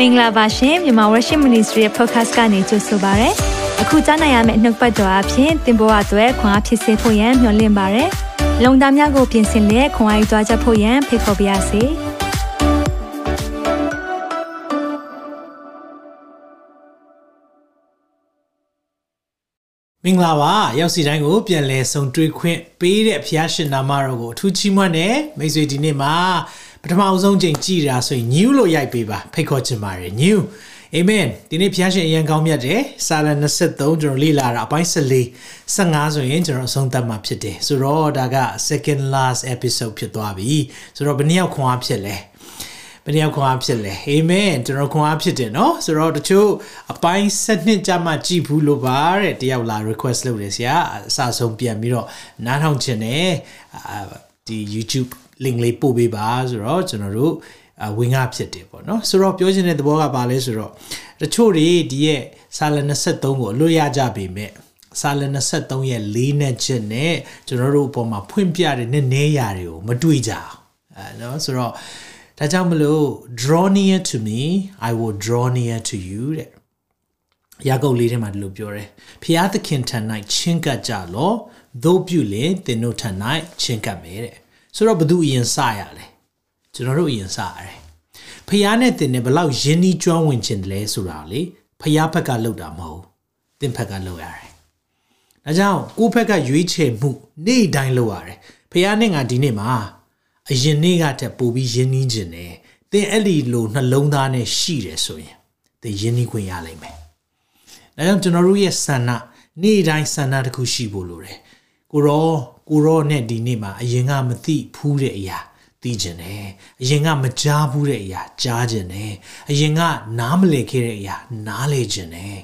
မင်္ဂလာပါရှင်မြန်မာ Worship Ministry ရဲ့ podcast ကနေကြိုဆိုပါရစေ။အခုကြားနိုင်ရမယ့်နှုတ်ပတ်တော်အဖြစ်သင်ပေါ်အပ်ွယ်ခွန်အားဖြစ်စေဖို့ယံမျှဝင့်ပါရစေ။လုံတာများကိုပြင်ဆင်လက်ခွန်အားယူကြားချက်ဖို့ယံဖိတ်ခေါ်ပါရစေ။မင်္ဂလာပါရောက်စီတိုင်းကိုပြန်လဲဆုံတွေ့ခွင့်ပေးတဲ့ဖျားရှင်နာမတော်ကိုအထူးချီးမွမ်းတယ်မိတ်ဆွေဒီနေ့မှာ ပထမအဆုံးချိန်ကြည်တာဆိုရင် new လို့ရိုက်ပေးပါဖိတ်ခေါ်ချင်ပါတယ် new amen ဒီနေ့ဖျားရှင်အရန်ကောင်းမြတ်တယ်စာလ23ကျွန်တော်လေ့လာတာအပိုင်း14 15ဆိုရင်ကျွန်တော်အဆုံးသတ်မှာဖြစ်တယ်ဆိုတော့ဒါက second last episode ဖြစ်သွားပြီဆိုတော့ဘယ်နှစ်ယောက်ခွန်အားဖြစ်လဲဘယ်နှယောက်ခွန်အားဖြစ်လဲအာမင်ကျွန်တော်ခွန်အားဖြစ်တယ်နော်ဆိုတော့တချို့အပိုင်း7နှစ်ကြာမှကြည်ဘူးလို့ပါတဲ့တယောက်လာ request လုပ်တယ်ဆရာအစဆုံးပြန်ပြီးတော့နားထောင်ခြင်းနဲ့ဒီ YouTube link လေးပို့ပေးပါဆိုတော့ကျွန်တော်တို့ဝင်ငါဖြစ်တယ်ပေါ့နော်ဆိုတော့ပြောချင်တဲ့သဘောကဘာလဲဆိုတော့တချို့တွေဒီရဲ့စာလ23ကိုအလွတ်ရကြပေမဲ့စာလ23ရဲ့လေးနဲ့ချက်နဲ့ကျွန်တော်တို့အပေါ်မှာဖွင့်ပြတဲ့နည်းနည်းရာတွေကိုမတွေ့ကြအောင်အဲနော်ဆိုတော့ဒါကြောင့်မလို့ draw near to me i will draw near to you တဲ့ယာကုပ်လေးထဲမှာဒီလိုပြောတယ်ဖျားသခင်ထံ၌ချင်းကပ်ကြလောသို့ပြုလင်သင်တို့ထံ၌ချင်းကပ်မယ်တဲ့ ဆိုတော့ဘသူအရင်စရလဲကျွန်တော်တို့အရင်စရတယ်ဖျားနဲ့တင်နဲ့ဘလောက်ယဉ်ဤကျွမ်းဝင်ခြင်းလဲဆိုတာလေဖျားဘက်ကလှုပ်တာမဟုတ်တင်ဘက်ကလှုပ်ရတယ်ဒါကြောင့်ကိုယ့်ဘက်ကရွေးချယ်မှုနေ့တိုင်းလှုပ်ရတယ်ဖျားနဲ့ငါဒီနေ့မှာအရင်နေ့ကတည်းပို့ပြီးယဉ်နီးခြင်းတယ်သင်အဲ့ဒီလိုနှလုံးသားနဲ့ရှိတယ်ဆိုရင်သင်ယဉ်နီးခွင့်ရလိမ့်မယ်ဒါကြောင့်ကျွန်တော်တို့ရဲ့ဆန္ဒနေ့တိုင်းဆန္ဒတစ်ခုရှိဖို့လိုတယ် ကိုရောကိုရောနဲ့ဒီနေ့မှာအရင်ကမသိဖူးတဲ့အရာသိကျင်တယ်အရင်ကမကြားဘူးတဲ့အရာကြားကျင်တယ်အရင်ကနားမလည်ခဲ့တဲ့အရာနားလေကျင်တယ်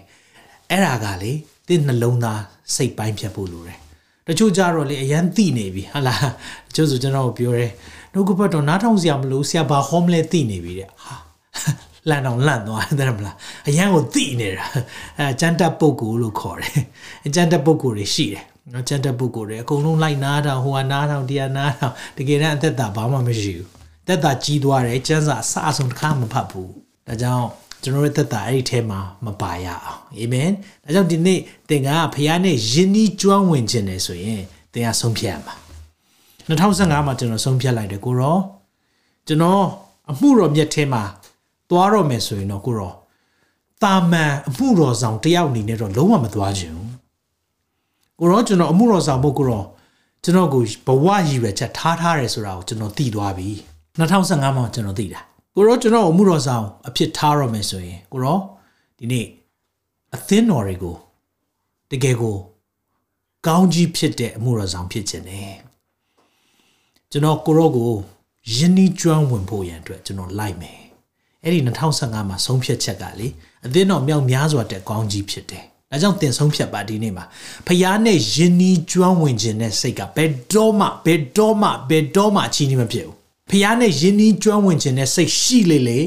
အဲ့ဒါကလေသင်နှလုံးသားစိတ်ပိုင်းဖြတ်ဖို့လိုတယ်တချို့ကြတော့လေအရန်သိနေပြီဟာလားတချို့ဆိုကျွန်တော်ပြောတယ်နှုတ်ကပတ်တော်နားထောင်စရာမလိုဆရာဘာဟောမလဲသိနေပြီတဲ့ဟာလန့်တော့လန့်သွားတယ်မလားအရန်ကိုသိနေတာအဲကျန်တက်ပုတ်ကိုလို့ခေါ်တယ်ကျန်တက်ပုတ်ကိုတွေရှိတယ် နော်ကျန်တက်ပုတ်ကိုတွေအကုန်လုံးလိုက်နားထောင်ဟိုကနားထောင်ဒီကနားထောင်တကယ်တမ်းအသက်တာဘာမှမရှိဘူးသက်တာကြီးသွားတယ်ကျန်းစာအစအဆုံးတစ်ခါမဖတ်ဘူးဒါကြောင့်ကျွန်တော်ရဲ့သက်တာအဲ့ဒီထဲမှာမပါရအောင်အာမင်ဒါကြောင့်ဒီနေ့သင်ကဖခင်နဲ့ယဉ်ဤကျွမ်းဝင်ခြင်းတယ်ဆိုရင်သင်ကဆုံးဖြတ်ရမှာ2015မှာကျွန်တော်ဆုံးဖြတ်လိုက်တယ်ကိုရောကျွန်တော်အမှုတော်မြတ်ထဲမှာသွားတော့မယ်ဆိုရင်တော့ကိုရောတာမန်အမှုတော်ဆောင်တယောက်အနေနဲ့တော့လုံးဝမသွားချင်ဘူး ကိုရောကျွန်တော်အမှုတော်ဆောင်ဖို့ကိုရောကျွန်တော်ကိုဘဝရည်ရွယ်ချက်ထားထားတယ်ဆိုတာကိုကျွန်တော်သိသွားပြီ2015မှာကျွန်တော်သိတာကိုရောကျွန်တော်အမှုတော်ဆောင်အဖြစ်ထားရမယ်ဆိုရင်ကိုရောဒီနေ့အသင်းတော်တွေကိုတကယ်ကိုကောင်းကြီးဖြစ်တဲ့အမှုတော်ဆောင်ဖြစ်ခြင်းနဲ့ကျွန်တော်ကိုရောကိုယဉ်နီးကျွမ်းဝင်ဖို့ရန်အတွက်ကျွန်တော်လိုက်မယ်အဲ့ဒီ2015မှာဆုံးဖြတ်ချက်ကလေအသင်းတော်မြောက်များစွာတဲ့ကောင်းကြီးဖြစ်တယ် ဒါကြောင့်တင်ဆုံးဖြတ်ပါဒီနေ့မှာဖျားနဲ့ယဉ်နီးကျွမ်းဝင်ခြင်းနဲ့စိတ်ကဘယ်တော့မှဘယ်တော့မှဘယ်တော့မှအချီးနှီးမဖြစ်ဘူးဖျားနဲ့ယဉ်နီးကျွမ်းဝင်ခြင်းနဲ့စိတ်ရှိလေလေ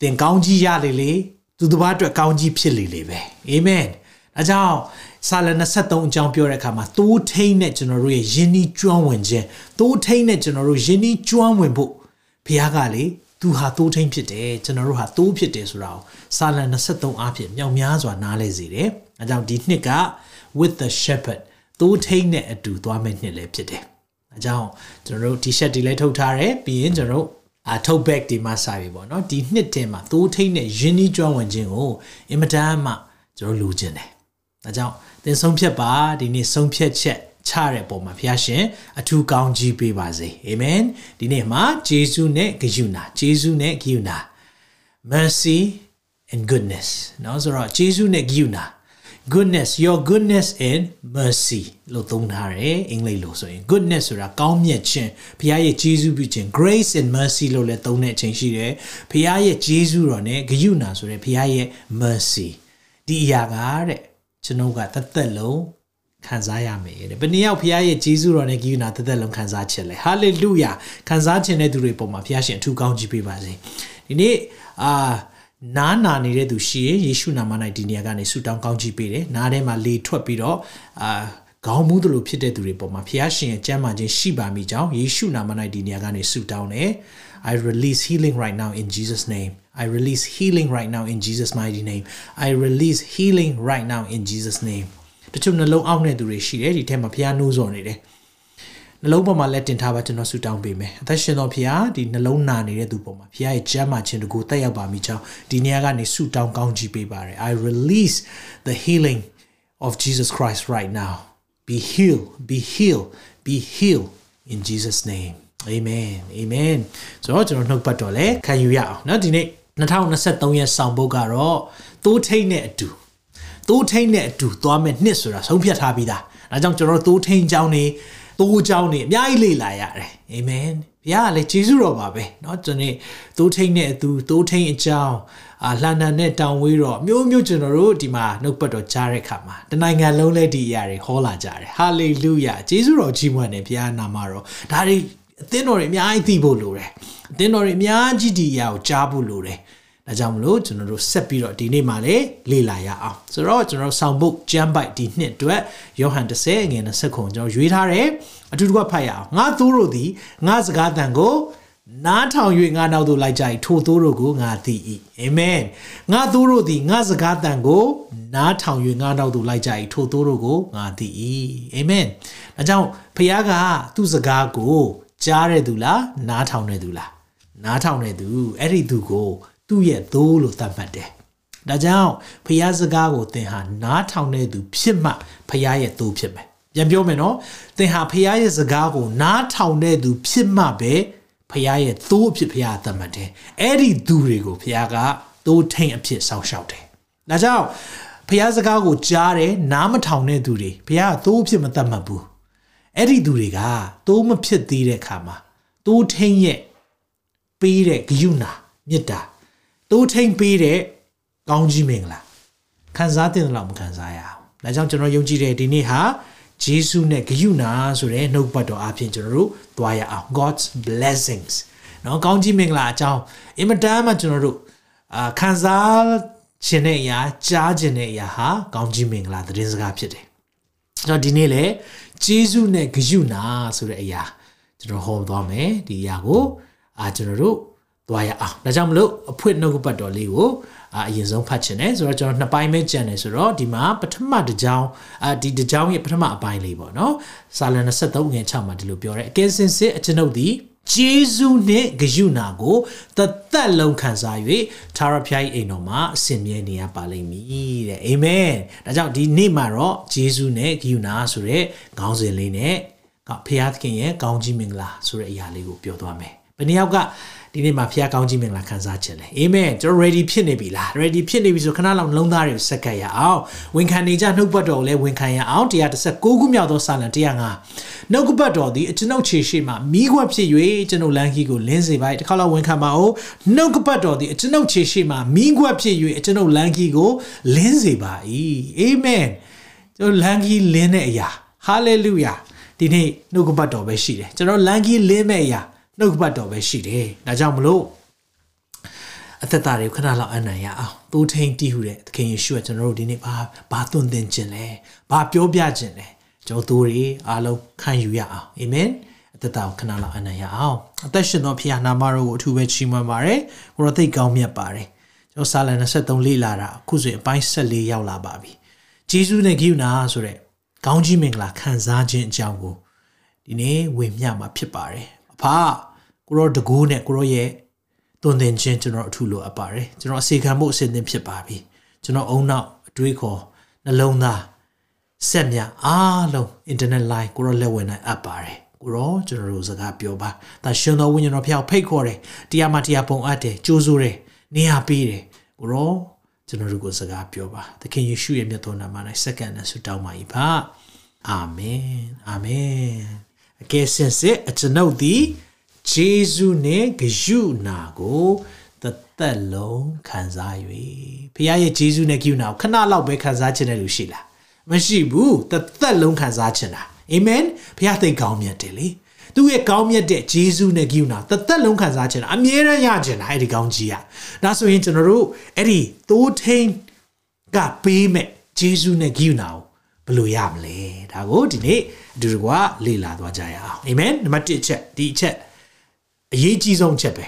သင်ကောင်းကြီးရလေလေသူတစ်ပါးအတွက်ကောင်းကြီးဖြစ်လေလေပဲအာမင်အဲကြောင့်စာလ23အကြောင်းပြောတဲ့အခါမှာသိုးထိန်နဲ့ကျွန်တော်တို့ရဲ့ယဉ်နီးကျွမ်းဝင်ခြင်းသိုးထိန်နဲ့ကျွန်တော်တို့ယဉ်နီးကျွမ်းဝင်ဖို့ဖျားကလေသူဟာသိုးထိန်ဖြစ်တယ်ကျွန်တော်တို့ဟာသိုးဖြစ်တယ်ဆိုတာကိုစာလ23အားဖြင့်မြောက်များစွာနားလဲစေတယ် အဲကြောင့်ဒီနှစ်က with the shepherd သိုးထိန်နဲ့အတူသွားမယ့်နှစ်လည်းဖြစ်တယ်အကြောင်းကျွန်တော်တို့ t-shirt တွေလည်းထုတ်ထားတယ်ပြီးရင်ကျွန်တော်တို့အထုတ် bag ဒီမှာစာပြီပေါ့နော်ဒီနှစ်တင်မှာသိုးထိတ်နဲ့ရင်းနှီးကျွမ်းဝင်ခြင်းကိုအင်မတန်မှကျွန်တော်လိုချင်တယ်။ဒါကြောင့်သင်ဆုံးဖြတ်ပါဒီနေ့ဆုံးဖြတ်ချက်ချတဲ့ပုံမှာဘုရားရှင်အထူးကောင်းကြီးပေးပါစေ။အာမင်။ဒီနေ့မှာဂျေစုနဲ့ဂယုဏဂျေစုနဲ့ဂယုဏ mercy and goodness နော်ဆိုတော့ဂျေစုနဲ့ဂယုဏ goodness your goodness and mercy လို့သုံးထားတယ်အင်္ဂလိပ်လိုဆိုရင် goodness ဆိုတာကောင်းမြတ်ခြင်းဘုရားရဲ့ကျေးဇူးပြုခြင်း grace and mercy လို့လည်းသုံးတဲ့အချိန်ရှိတယ်ဘုရားရဲ့ကျေးဇူးတော်နဲ့ဂရုဏာဆိုတဲ့ဘုရားရဲ့ mercy ဒီအရာကတဲ့ကျွန်တော်ကသက်သက်လုံးခံစားရမယ်တဲ့ဘယ်နှယောက်ဘုရားရဲ့ကျေးဇူးတော်နဲ့ဂရုဏာသက်သက်လုံးခံစားခြင်းလဲ hallelujah ခံစားခြင်းတဲ့သူတွေပုံမှာဘုရားရှင်အထူးကောင်းကြီးပေးပါစေဒီနေ့အာ နားနာနေတဲ့သူရှိရင်ယေရှုနာမ၌ဒီနေရာကနေဆုတောင်းကောင်းချီးပေးတယ်နားထဲမှာလေထွက်ပြီးတော့အာခေါင်းမူးသလိုဖြစ်တဲ့သူတွေပေါ်မှာဖျားရှင်ရဲ့ကျမ်းမာခြင်းရှိပါမိကြောင်းယေရှုနာမ၌ဒီနေရာကနေဆုတောင်းတယ် I release healing right now in Jesus name I release healing right now in Jesus mighty name I release healing right now in Jesus name တချို့နှလုံးအောက်နေသူတွေရှိတယ်ဒီထဲမှာဖျားနှိုးစော်နေတယ် နှလုံးပေါ်မှာလက်တင်ထားပါကျွန်တော်ဆူတောင်းပေးမယ်အသက်ရှင်တော်ဖျားဒီနှလုံးနာနေတဲ့သူပေါ်မှာဖျားရဲ့ကြမ်းမှခြင်းတကူတက်ရောက်ပါမိကြောင်းဒီနေရာကနေဆူတောင်းကောင်းချီးပေးပါရယ် I release the healing of Jesus Christ right now be healed be healed be healed in Jesus name amen amen ဆိုတော့ကျွန်တော်နှုတ်ပတ်တော်လဲခံယူရအောင်เนาะဒီနေ့2023ရဲ့ဆောင်ပုတ်ကတော့သိုးထိတ်နဲ့အတူသိုးထိတ်နဲ့အတူသွားမဲ့နှစ်ဆိုတာဆုံးဖြတ်ထားပြီးသားဒါကြောင့်ကျွန်တော်သိုးထိန်เจ้าနေ သိုးเจ้าနေအများကြီးလေ့လာရတယ်အာမင်ဘုရားကလည်းကျေးဇူးတော်ပါပဲเนาะကျွန်တော်သိုးထိန်နဲ့အတူသိုးထိန်အကြောင်းအာလှန်နံနဲ့တောင်ဝေးတော့မျိုးမျိုးကျွန်တော်တို့ဒီမှာနှုတ်ပတ်တော်ကြားတဲ့ခါမှာတနိုင်ငံလုံးလဲဒီအရာတွေဟောလာကြတယ်ဟာလေလုယာကျေးဇူးတော်ကြီးမွန်တယ်ဘုရားနာမတော်ဒါတွေအသင်းတော်တွေအများကြီးသိဖို့လိုတယ်အသင်းတော်တွေအများကြီးဒီအရာကိုကြားဖို့လိုတယ် ဒါကြောင့်မလို့ကျွန်တော်တို့ဆက်ပြီးတော့ဒီနေ့မှလည်းလေ့လာရအောင်ဆိုတော့ကျွန်တော်ဆောင်ဘုတ်ကျမ်းပိုက်ဒီနှစ်အတွက်ယောဟန်30ငွေ20ခုကျွန်တော်ရွေးထားတယ်အတူတူကဖတ်ရအောင်ငါသူတို့သည်ငါစကားတန်ကိုနားထောင်၍ငါနောက်သို့လိုက်ကြ၏ထိုသို့တို့ကိုငါသိ၏အာမင်ငါသူတို့သည်ငါစကားတန်ကိုနားထောင်၍ငါနောက်သို့လိုက်ကြ၏ထိုသို့တို့ကိုငါသိ၏အာမင်ဒါကြောင့်ဖခင်ကသူ့စကားကိုကြားတဲ့သူလားနားထောင်တဲ့သူလားနားထောင်တဲ့သူအဲ့ဒီသူကို သူ့ရဲ့သိုးလို့သတ်မှတ်တယ်။ဒါကြောင့်ဖျားစကားကိုသင်ဟာနားထောင်တဲ့သူဖြစ်မှဖျားရဲ့သိုးဖြစ်မယ်။ပြန်ပြောမယ်နော်။သင်ဟာဖျားရဲ့စကားကိုနားထောင်တဲ့သူဖြစ်မှပဲဖျားရဲ့သိုးအဖြစ်ဖျားသတ်မှတ်တယ်။အဲ့ဒီသူတွေကိုဖျားကသိုးထိန်အဖြစ်စောင့်ရှောက်တယ်။ဒါကြောင့်ဖျားစကားကိုကြားတယ်နားမထောင်တဲ့သူတွေဖျားကသိုးအဖြစ်မသတ်မှတ်ဘူး။အဲ့ဒီသူတွေကသိုးမဖြစ်သေးတဲ့အခါမှာသိုးထိန်ရဲ့ပေးတဲ့ဂယုဏမေတ္တာ တိုးထိန်ပေးတဲ့ကောင်းကြီးမင်္ဂလာခံစားတင်တယ်လို့မခံစားရအောင်။ဒါကြောင့်ကျွန်တော်ယုံကြည်တဲ့ဒီနေ့ဟာဂျေစုနဲ့ဂယုဏဆိုတဲ့နှုတ်ပတ်တော်အပြင်ကျွန်တော်တို့သွားရအောင် God's blessings เนาะကောင်းကြီးမင်္ဂလာအကြောင်းအင်မတန်မှကျွန်တော်တို့အာခံစားခြင်းတဲ့အရာကြားခြင်းတဲ့အရာဟာကောင်းကြီးမင်္ဂလာသတင်းစကားဖြစ်တယ်။ကျွန်တော်ဒီနေ့လေဂျေစုနဲ့ဂယုဏဆိုတဲ့အရာကျွန်တော်ဟောသွားမယ်ဒီအရာကိုအာကျွန်တော်တို့ သွားရအောင်ဒါကြောင့်မလို့အဖွင့်နှုတ်ပတ်တော်လေးကိုအာအရင်ဆုံးဖတ်ချင်တယ်ဆိုတော့ကျွန်တော်နှစ်ပိုင်းပဲကြံတယ်ဆိုတော့ဒီမှာပထမတစ်ကြောင်းအာဒီတစ်ကြောင်းရဲ့ပထမအပိုင်းလေးပေါ့နော်စာလန်23ငွေ6မှာဒီလိုပြောတယ်အကယ်စင်စစ်အကျွန်ုပ်သည်ဂျေဇုနှင့်ဂယုဏကိုတသက်လုံးခံစား၍သာရဖျား၏အိမ်တော်မှာအစဉ်မြဲနေရပါလိမ့်မည်တဲ့အာမင်ဒါကြောင့်ဒီနေ့မှာတော့ဂျေဇုနဲ့ဂယုဏဆိုတဲ့ခေါင်းစဉ်လေးနဲ့ဖျားသခင်ရဲ့ကောင်းကြီးမင်္ဂလာဆိုတဲ့အရာလေးကိုပြောသွားမယ်ဘယ်နှယောက်က ဒီနေ့မှာဖခင်ကောင်းကြီးမင်္ဂလာခံစားခြင်းလဲအာမင်ကျွန်တော် ready ဖြစ်နေပြီလား ready ဖြစ်နေပြီဆိုခဏလောက်နှလုံးသားတွေကိုစက္ကပ်ရအောင်ဝန်ခံနေကြနှုတ်ပတ်တော်ကိုလည်းဝန်ခံရအောင်136ခုမြောက်သောစာလံ105နှုတ်ပတ်တော်သည်အကျွန်ုပ်ခြေရှိမှမိခွက်ဖြစ်၍ကျွန်ုပ်လမ်းကြီးကိုလင်းစေပါ၏တစ်ခါလောက်ဝန်ခံပါအောင်နှုတ်ပတ်တော်သည်အကျွန်ုပ်ခြေရှိမှမိခွက်ဖြစ်၍ကျွန်ုပ်လမ်းကြီးကိုလင်းစေပါ၏အာမင်ကျွန်တော်လမ်းကြီးလင်းတဲ့အရာ hallelujah ဒီနေ့နှုတ်ပတ်တော်ပဲရှိတယ်ကျွန်တော်လမ်းကြီးလင်းမဲ့အရာ နှုတ်ပတ်တော်ပဲရှိတယ်ဒါကြောင့်မလို့အသက်တာတွေကိုခဏလောက်အနံ့ရအောင်သိုးထိန်တီးဟူတဲ့သခင်ယေရှုကကျွန်တော်တို့ဒီနေ့ဘာဘာသွန်သင်ခြင်းလဲဘာပြောပြခြင်းလဲကျွန်တော်တို့တွေအားလုံးခံယူရအောင်အာမင်အသက်တာကိုခဏလောက်အနံ့ရအောင်အသက်ရှင်သောဖခင်နာမတော်ကိုအထူးပဲချီးမွမ်းပါတယ်ကိုရောသိကောင်းမြတ်ပါတယ်ကျွန်တော်စာလန်23လေ့လာတာအခုဆိုရင်အပိုင်း14ရောက်လာပါပြီဂျေဇုနဲ့ဂိယူနာဆိုတဲ့ကောင်းကြီးမင်္ဂလာခံစားခြင်းအကြောင်းကိုဒီနေ့ဝေမျှမှာဖြစ်ပါတယ်အ ဖကိုရောတကူးနဲ့ကိုရောရဲ့သွန်သင်ခြင်းကျွန်တော်အထူးလိုအပ်ပါတယ်ကျွန်တော်အစီခံမှုအစဉ်သင်ဖြစ်ပါပြီကျွန်တော်အုံနောက်အတွေးခေါ်နှလုံးသားဆက်မြအားလုံး internet line ကိုရောလက်ဝင်နိုင်အပ်ပါတယ်ကိုရောကျွန်တော်တို့စကားပြောပါဒါရှင်တော်ဝိညာဉ်တော်ဖျောက်ဖိတ်ခေါ်တယ်တရားမှတရားပုံအပ်တယ်ကြိုးစိုးတယ်နေရာပေးတယ်ကိုရောကျွန်တော်တို့ကိုစကားပြောပါသခင်ယေရှုရဲ့မြတ်တော်နာမ၌စက္ကန့်နဲ့ဆုတောင်းပါ၏ပါအာမင်အာမင် အကယ်စင်စစ်အကျွန်ုပ်သည်ဂျေဇုနှင့်ဂယုနာကိုတသက်လုံးခံစား၍ဖခင်ရဲ့ဂျေဇုနဲ့ဂယုနာကိုခဏလောက်ပဲခံစားခြင်းတဲ့လူရှိလားမရှိဘူးတသက်လုံးခံစားခြင်းလားအာမင်ဖခင်သိကောင်းမြတ်တယ်လေသူ့ရဲ့ကောင်းမြတ်တဲ့ဂျေဇုနဲ့ဂိူနာတသက်လုံးခံစားခြင်းအမြဲတမ်းရခြင်းလားအဲ့ဒီကောင်းကြီးอ่ะဒါဆိုရင်ကျွန်တော်တို့အဲ့ဒီသိုးထိန်ကပေးမဲ့ဂျေဇုနဲ့ဂိူနာကို ဘယ်လိုရမလဲဒါကိုဒီနေ့အတူတကွလေ့လာသွားကြရအောင်အာမင်နံပါတ်1ချက်ဒီအချက်အရေးကြီးဆုံးချက်ပဲ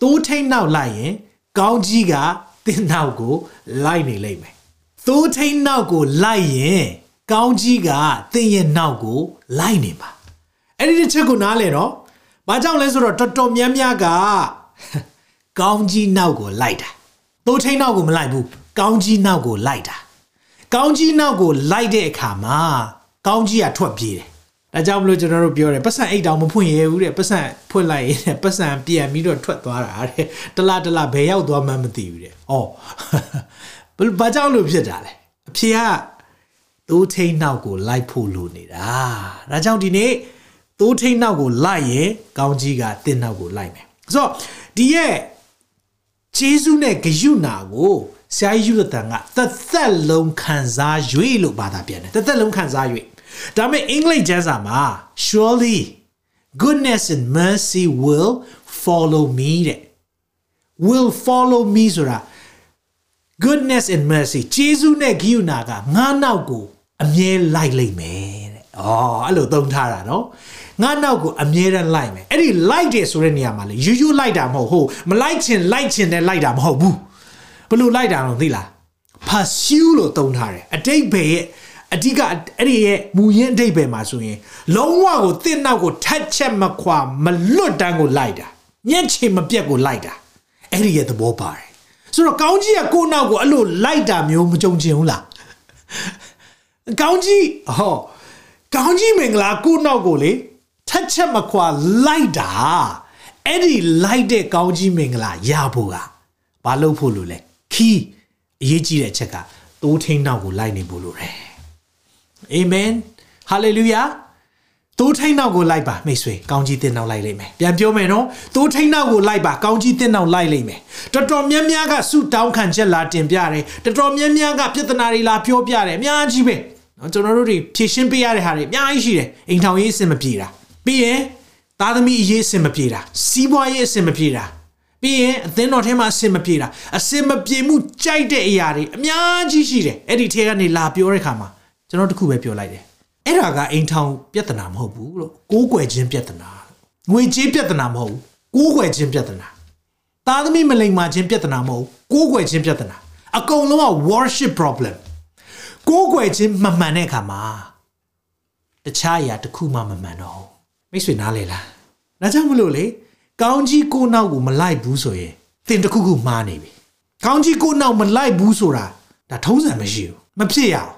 သိုးထိန်နောက်လိုက်ရင် ကောင်းကြီးကသင်နောက်ကိုလိုက်နေလိမ့်မယ်သိုးထိန်နောက်ကိုလိုက်ရင်ကောင်းကြီးကသင်ရဲ့နောက်ကိုလိုက်နေပါအဲ့ဒီတစ်ချက်ကိုနားလဲတော့ဘာကြောင့်လဲဆိုတော့တော်တော်များများကကောင်းကြီးနောက်ကိုလိုက်တာသိုးထိန်နောက်ကိုမလိုက်ဘူးကောင်းကြီးနောက်ကိုလိုက်တာ ကောင်းကြီးနောက်ကိုလိုက်တဲ့အခါမှာကောင်းကြီးကထွက်ပြေးတယ်ဒါကြောင့်မလို့ကျွန်တော်တို့ပြောတယ်ပတ်စံအိတ်တောင်မဖွင့်ရဘူးတဲ့ပတ်စံဖွင့်လိုက်ရင်ပတ်စံပြန်ပြီးတော့ထွက်သွားတာတဲ့တလားတလားဘယ်ရောက်သွားမှမသိဘူးတဲ့။အော်ဘာကြောင့်လို့ဖြစ်တာလဲ။အဖေကသိုးထိန်နောက်ကိုလိုက်ဖို့လိုနေတာ။ဒါကြောင့်ဒီနေ့သိုးထိန်နောက်ကိုလိုက်ရင်ကောင်းကြီးကတင်းနောက်ကိုလိုက်မယ်။ဆိုတော့ဒီရဲ့ဂျေစုနဲ့ဂယုနာကို ဆရာကြီးယူသတန်ကသက်သက်လုံးခံစား၍လို့ဘာသာပြန်တယ်သက်သက်လုံးခံစား၍ဒါပေမဲ့အင်္ဂလိပ်ကျမ်းစာမှာ surely goodness and mercy will follow me တဲ့ will follow me ဆိုတာ goodness and mercy ဂျေဇုနဲ့ဂိယူနာကငါနောက်ကိုအမြဲလိုက်လိမ့်မယ်တဲ့။အော်အဲ့လိုသုံးထားတာနော်။ငါနောက်ကိုအမြဲတမ်းလိုက်မယ်။အဲ့ဒီလိုက်တယ်ဆိုတဲ့နေရာမှာလေယူယူလိုက်တာမဟုတ်ဟုတ်မလိုက်ချင်လိုက်ချင်တဲ့လိုက်တာမဟုတ်ဘူး။ ဘယ်လိုလိုက်တာလဲသိလား။ pursue လို့သုံးထားတယ်။အတိတ်ဘယ်ရဲ့အဓိကအဲ့ဒီရဲ့မူရင်းအတိတ်ပဲမှာဆိုရင်လုံးဝကိုတင့်နောက်ကိုထက်ချက်မခွာမလွတ်တန်းကိုလိုက်တာညက်ချင်မပြက်ကိုလိုက်တာအဲ့ဒီရဲ့သဘောပါတယ်ဆိုတော့ကောင်းကြီးကကိုနောက်ကိုအဲ့လိုလိုက်တာမျိုးမကြုံချင်ဘူးလားကောင်းကြီးဟောကောင်းကြီးမင်္ဂလာကိုနောက်ကိုလေထက်ချက်မခွာလိုက်တာအဲ့ဒီလိုက်တဲ့ကောင်းကြီးမင်္ဂလာရဖို့ကဘာလို့ဖို့လို့လဲ ခီးအရေးကြီးတဲ့ချက်ကသိုးထိန်နောက်ကိုလိုက်နေဖို့လို့တယ်အာမင်ဟာလေလုယာသိုးထိန်နောက်ကိုလိုက်ပါမိတ်ဆွေကောင်းကြီးတင်နောက်လိုက်လိမ့်မယ်ပြန်ပြောမယ်နော်သိုးထိန်နောက်ကိုလိုက်ပါကောင်းကြီးတင်နောက်လိုက်လိမ့်မယ်တော်တော်များများကဆုတောင်းခံချက်လာတင်ပြတယ်တော်တော်များများကပြဿနာတွေလာပြောပြတယ်အများကြီးပဲနော်ကျွန်တော်တို့တွေဖြည့်ရှင်းပေးရတဲ့ဟာတွေအများကြီးရှိတယ်အိမ်ထောင်ရေးအဆင်မပြေတာပြီးရင်သားသမီးအရေးအဆင်မပြေတာစီးပွားရေးအဆင်မပြေတာ ပြီးရင်အသင်းတော်ထဲမှာအဆင်မပြေတာအဆင်မပြေမှုကြိုက်တဲ့အရာတွေအများကြီးရှိတယ်အဲ့ဒီထဲကနေလာပြောတဲ့ခါမှာကျွန်တော်တခုပဲပြောလိုက်တယ်အဲ့ဒါကအိမ်ထောင်ပြဿနာမဟုတ်ဘူးလို့ကိုးကွယ်ခြင်းပြဿနာငွေကြေးပြဿနာမဟုတ်ဘူးကိုးကွယ်ခြင်းပြဿနာသားသမီးမလိမ္မာခြင်းပြဿနာမဟုတ်ကိုးကွယ်ခြင်းပြဿနာအကုန်လုံးက worship problem ကိုးကွယ်ခြင်းမမှန်တဲ့အခါမှာတခြားအရာတစ်ခုမှမမှန်တော့မိတ်ဆွေနားလေလားဒါကြောင့်မလို့လေ ကောင်းကြီးကိုနောက်ကိုမလိုက်ဘူးဆိုရင်သင်တစ်ခုခုမှားနေပြီကောင်းကြီးကိုနောက်မလိုက်ဘူးဆိုတာဒါထုံးစံမရှိဘူးမဖြစ်ရအောင်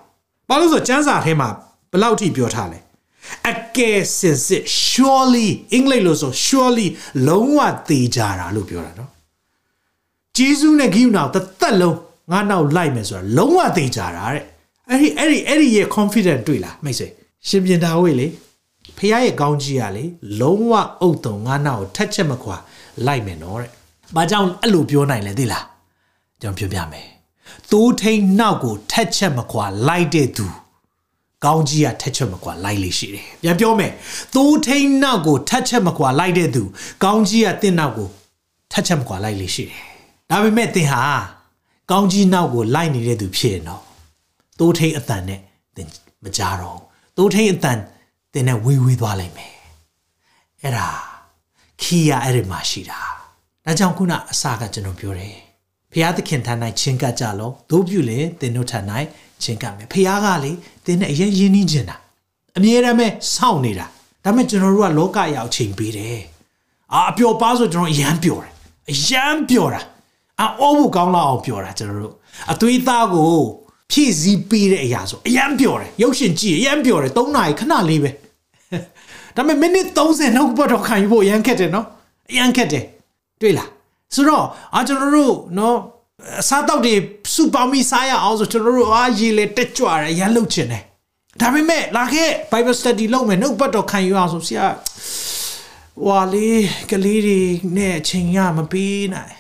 ဘာလို့ဆိုစမ်းစာထဲမှာဘယ်လောက်ထိပြောထားလဲအကယ်စင်စစ် surely အင်္ဂလိပ်လို့ဆို surely လုံးဝသေကြတာလို့ပြောတာနော်ဂျေဇုနဲ့ဂိယူနာတသက်လုံးငါနောက်လိုက်မယ်ဆိုတာလုံးဝသေကြတာတဲ့အဲ့ဒီအဲ့ဒီအဲ့ဒီရဲ့ confident တွေ့လားမိတ်ဆွေရှင်ပြန်တာဝေးလေ ဖះရဲ့ကောင်းကြီးကလေလုံးဝအုတ်တုံငါနောက်ကိုထက်ချက်မခွာလိုက်မယ်နော်တဲ့။ဘာကြောင့်အဲ့လိုပြောနိုင်လဲသိလား။ကျွန်တော်ပြောပြမယ်။သိုးထိန်နောက်ကိုထက်ချက်မခွာလိုက်တဲ့သူကောင်းကြီးကထက်ချက်မကွာလိုက်လေရှိတယ်။ပြန်ပြောမယ်။သိုးထိန်နောက်ကိုထက်ချက်မကွာလိုက်တဲ့သူကောင်းကြီးကတင့်နောက်ကိုထက်ချက်မကွာလိုက်လေရှိတယ်။ဒါပေမဲ့သင်ဟာကောင်းကြီးနောက်ကိုလိုက်နေတဲ့သူဖြစ်ရင်တော့သိုးထိန်အတန်နဲ့သင်မကြတော့။သိုးထိန်အတန် သင်နဲ့ဝေးဝေးသွားလိမ့်မယ်။အဲ့ဒါခီးရအဲ့ဒီမှာရှိတာ။ဒါကြောင့်ခုနအစာကကျွန်တော်ပြောတယ်။ဖျားသခင်ထမ်း၌ချင်းကပ်ကြလော။တို့ပြုလေသင်တို့ထမ်း၌ချင်းကပ်မယ်။ဖျားကလေသင်နဲ့အရင်ရင်းနှီးခြင်းတာအမြဲတမ်းပဲစောင့်နေတာဒါပေမဲ့ကျွန်တော်တို့ကလောကရောက်ချိန်ပေးတယ်အာအပျော်ပါဆိုကျွန်တော်အရန်ပျော်တယ်အရန်ပျော်တာအာအောဖို့ကောင်းလောက်အောင်ပျော်တာကျွန်တော်တို့အသွေးသားကိုဖြည့်စည်းပေးတဲ့အရာဆိုအရန်ပျော်တယ်ရုပ်ရှင်ကြည့်အရန်ပျော်တယ်၃နာရီခဏလေးပဲ ဒါပေမဲ့မိနစ်30နောက်ပတ်တော့ခံယူဖို့အရန်ခက်တယ်နော်အရန်ခက်တယ်တွေ့လားဆိုတော့အာကျွန်တော်တို့နော်အစားတောက်တွေစုပေါင်းပြီးစားရအောင်ဆိုကျွန်တော်တို့အားရေလေတက်ကြွတယ်ရမ်းလုပ်ချင်တယ်ဒါပေမဲ့လာခဲ့ Bible study လုပ်မယ်နှုတ်ပတ်တော်ခံယူအောင်ဆိုဆရာဝါလေးကလေးတွေနဲ့အချိန်ရမပေးနိုင်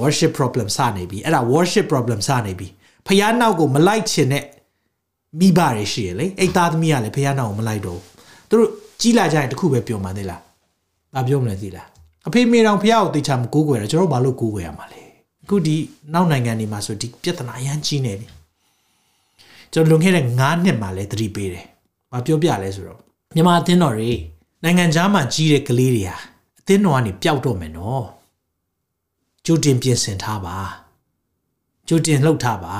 worship problem စနေပြီအဲ့ဒါ worship problem စနေပြီဖះနောက်ကိုမလိုက်ချင်တဲ့မိဘတွေရှိရလေအဲ့သားသမီးကလည်းဖះနောက်ကိုမလိုက်တော့ သူတို့ကြီးလာကြရင်တခုပဲပြောမှသေးလားဘာပြောမလဲသိလားအဖေမေတော်ဖះကိုတေချာမကိုးကွယ်တယ်ကျွန်တော်ဘာလို့ကိုးကွယ်ရမှာလဲအခုဒီနောက်နိုင်ငံတွေမှာဆိုဒီပြဿနာအရန်ကြီးနေပြီကျွန်တော်လွန်ခဲ့တဲ့9နှစ်မှာလဲသတိပေးတယ်။ဘာပြောပြလဲဆိုတော့မြန်မာအသင်းတော်တွေနိုင်ငံခြားမှာကြီးတဲ့ကလေးတွေဟာအသင်းတော်ကနေပျောက်တော့မယ်နော်ကြိုတင်ပြင်ဆင်ထားပါကြိုတင်လှုပ်ထားပါ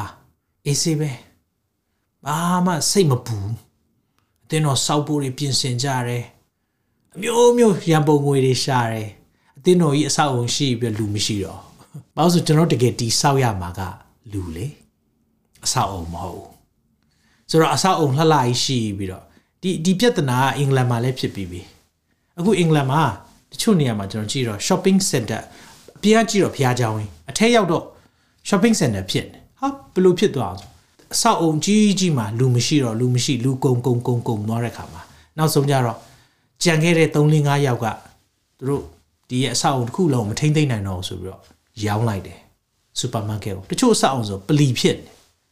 အေးစေးပဲဘာမှစိတ်မပူအ တင်းတော့စောက်ဖို့တွေပြင်ဆင်ကြတယ်အမျိုးမျိုးရံပုံငွေတွေရှာတယ်အတင်းတော်ကြီးအဆောက်အုံရှိပြီးလူမရှိတော့ဘာလို့ဆိုကျွန်တော်တကယ်တီဆောက်ရမှာကလူလေအဆောက်အုံမဟုတ်ဆိုတော့အဆောက်အုံလှလှကြီးရှိပြီးတော့ဒီဒီပြဿနာကအင်္ဂလန်မှာလည်းဖြစ်ပြီးပြီအခုအင်္ဂလန်မှာတချို့နေရာမှာကျွန်တော်ကြည့်တော့ shopping center အပြင်ကကြည့်တော့ဖျားချောင်းကြီးအထက်ရောက်တော့ shopping center ဖြစ်နေဟာဘယ်လိုဖြစ်သွားအောင် အဆောက်အုံကြီးကြီးမှာလူမရှိတော့လူမရှိလူကုံကုံကုံကုံသွားတဲ့ခါမှာနောက်ဆုံးကြတော့ကြံခဲ့တဲ့3 4 5ယောက်ကသူတို့ဒီရဲ့အဆောက်အုံတစ်ခုလုံးမထိမ့်သိမ့်နိုင်တော့ဆိုပြီးတော့ရောင်းလိုက်တယ်စူပါမားကတ်ကိုတချို့အဆောက်အုံဆိုပလီဖြစ်နေ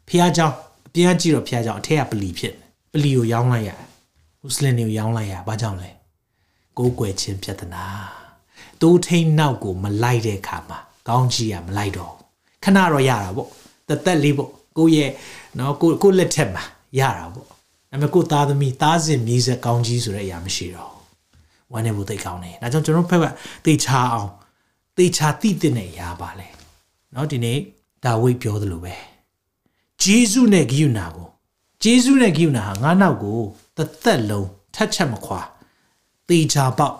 ဖျားချောင်းအပြင်ကကြည့်တော့ဖျားချောင်းအထက်ကပလီဖြစ်နေပလီကိုရောင်းလိုက်ရတယ်မွတ်စလင်တွေကိုရောင်းလိုက်ရဘာကြောင့်လဲကိုးကွယ်ခြင်းပြဿနာတိုးထိန်နောက်ကိုမလိုက်တဲ့ခါမှာကောင်းကြီးကမလိုက်တော့ခဏတော့ရတာပေါ့တသက်လေးပေါ့ကိုရဲ့ နော်ကိုကိုလက်ထက်မှာရတာပေါ့ဒါပေမဲ့ကိုသားသမီးသားစဉ်မြေးဆက်ကောင်းကြီးဆိုတဲ့အရာမရှိတော့ဝမ်းနေဖို့သိကောင်းတယ်ဒါကြောင့်ကျွန်တော်ဖက်ကသိချအောင်သိချသိတဲ့အရာပါလေနော်ဒီနေ့ဒါဝိတ်ပြောသလိုပဲဂျေဇုနဲ့ဂိယူနာကိုဂျေဇုနဲ့ဂိယူနာဟာငါးနောက်ကိုတသက်လုံးထက်ချက်မခွာသေချာပေါက်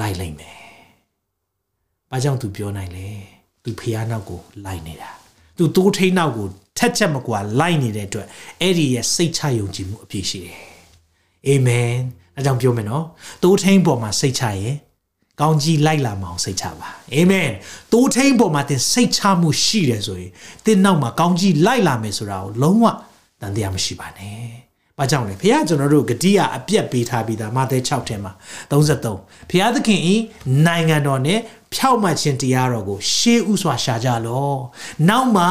လိုက်လိုက်မယ်။ဘာကြောင့်သူပြောနိုင်လဲ။ तू ဖះနောက်ကိုလိုက်နေတာ။ तू တိုးထိန်နောက်ကို ထက်ချက်မကွာလိုက်နေတဲ့အတွက်အဲ့ဒီရဲ့စိတ်ချယုံကြည်မှုအပြည့်ရှိတယ်။အာမင်။အဲကြောင့်ပြောမယ်နော်။တိုးထိန်ပေါ်မှာစိတ်ချရင်ကောင်းကြီးလိုက်လာမအောင်စိတ်ချပါအာမင်တိုးထိန်ပေါ်မှာသင်စိတ်ချမှုရှိတယ်ဆိုရင်သင်နောက်မှာကောင်းကြီးလိုက်လာမယ်ဆိုတာကိုလုံးဝတန်တရားမရှိပါနဲ့ဘာကြောင့်လဲဘုရားကျွန်တော်တို့ဂတိကအပြက်ပေးထားပြီးသားမာသဲ6ထဲမှာ33ဘုရားသခင်ဤနိုင်ငံတော်နဲ့ဖြောက်မှတ်ခြင်းတရားတော်ကိုရှေးဥစွာရှာကြလောနောက်မှ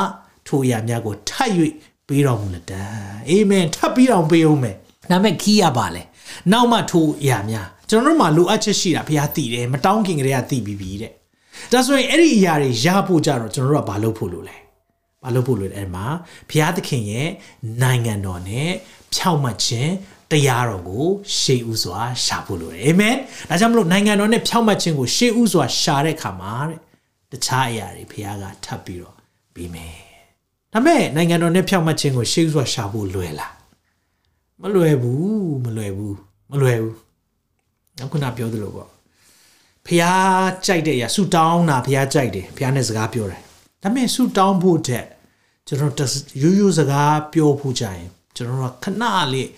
ထိုအရာများကိုထပ်၍ပေးတော်မူလက်တံအာမင်ထပ်ပြီးအောင်ပေးအောင်မယ်ဒါမဲ့ခီးရပါလေနောက်မှထိုအရာများကျွန်တော်တို့မှာလိုအပ်ချက်ရှိတာဘုရားသိတယ်မတောင်းခင်ကလေးကသိပြီးပြီတဲ့ဒါဆိုရင်အဲ့ဒီအရာတွေရဖို့ကြတော့ကျွန်တော်တို့ကဘာလုပ်ဖို့လိုလဲဘာလုပ်ဖို့လိုလဲအဲ့မှာဘုရားသခင်ရဲ့နိုင်ငံတော်နဲ့ဖြောက်မှတ်ခြင်းတရားတော်ကိုရှေးဥစွာရှာဖို့လိုတယ်အာမင်ဒါကြောင့်မလို့နိုင်ငံတော်နဲ့ဖြောက်မှတ်ခြင်းကိုရှေးဥစွာရှာတဲ့အခါမှာတဲ့တခြားအရာတွေဘုရားကထပ်ပြီးတော့ပြီးမယ် ဒါမဲ့နိုင်ငံတော်နဲ့ဖြောက်မှတ်ခြင်းကိုရှေးဥစွာရှာဖို့လွယ်လားမလွယ်ဘူးမလွယ်ဘူးမလွယ်ဘူးနောက်ခုနပြောသလိုပေါ့ဖះကြိုက်တဲ့အရာဆူတောင်းတာဖះကြိုက်တယ်ဖះနဲ့စကားပြောတယ်ဒါပေမဲ့ဆူတောင်းဖို့တဲ့ကျွန်တော်ရိုးရိုးစကားပြောဖို့ကြရင်ကျွန်တော်ကခဏလေး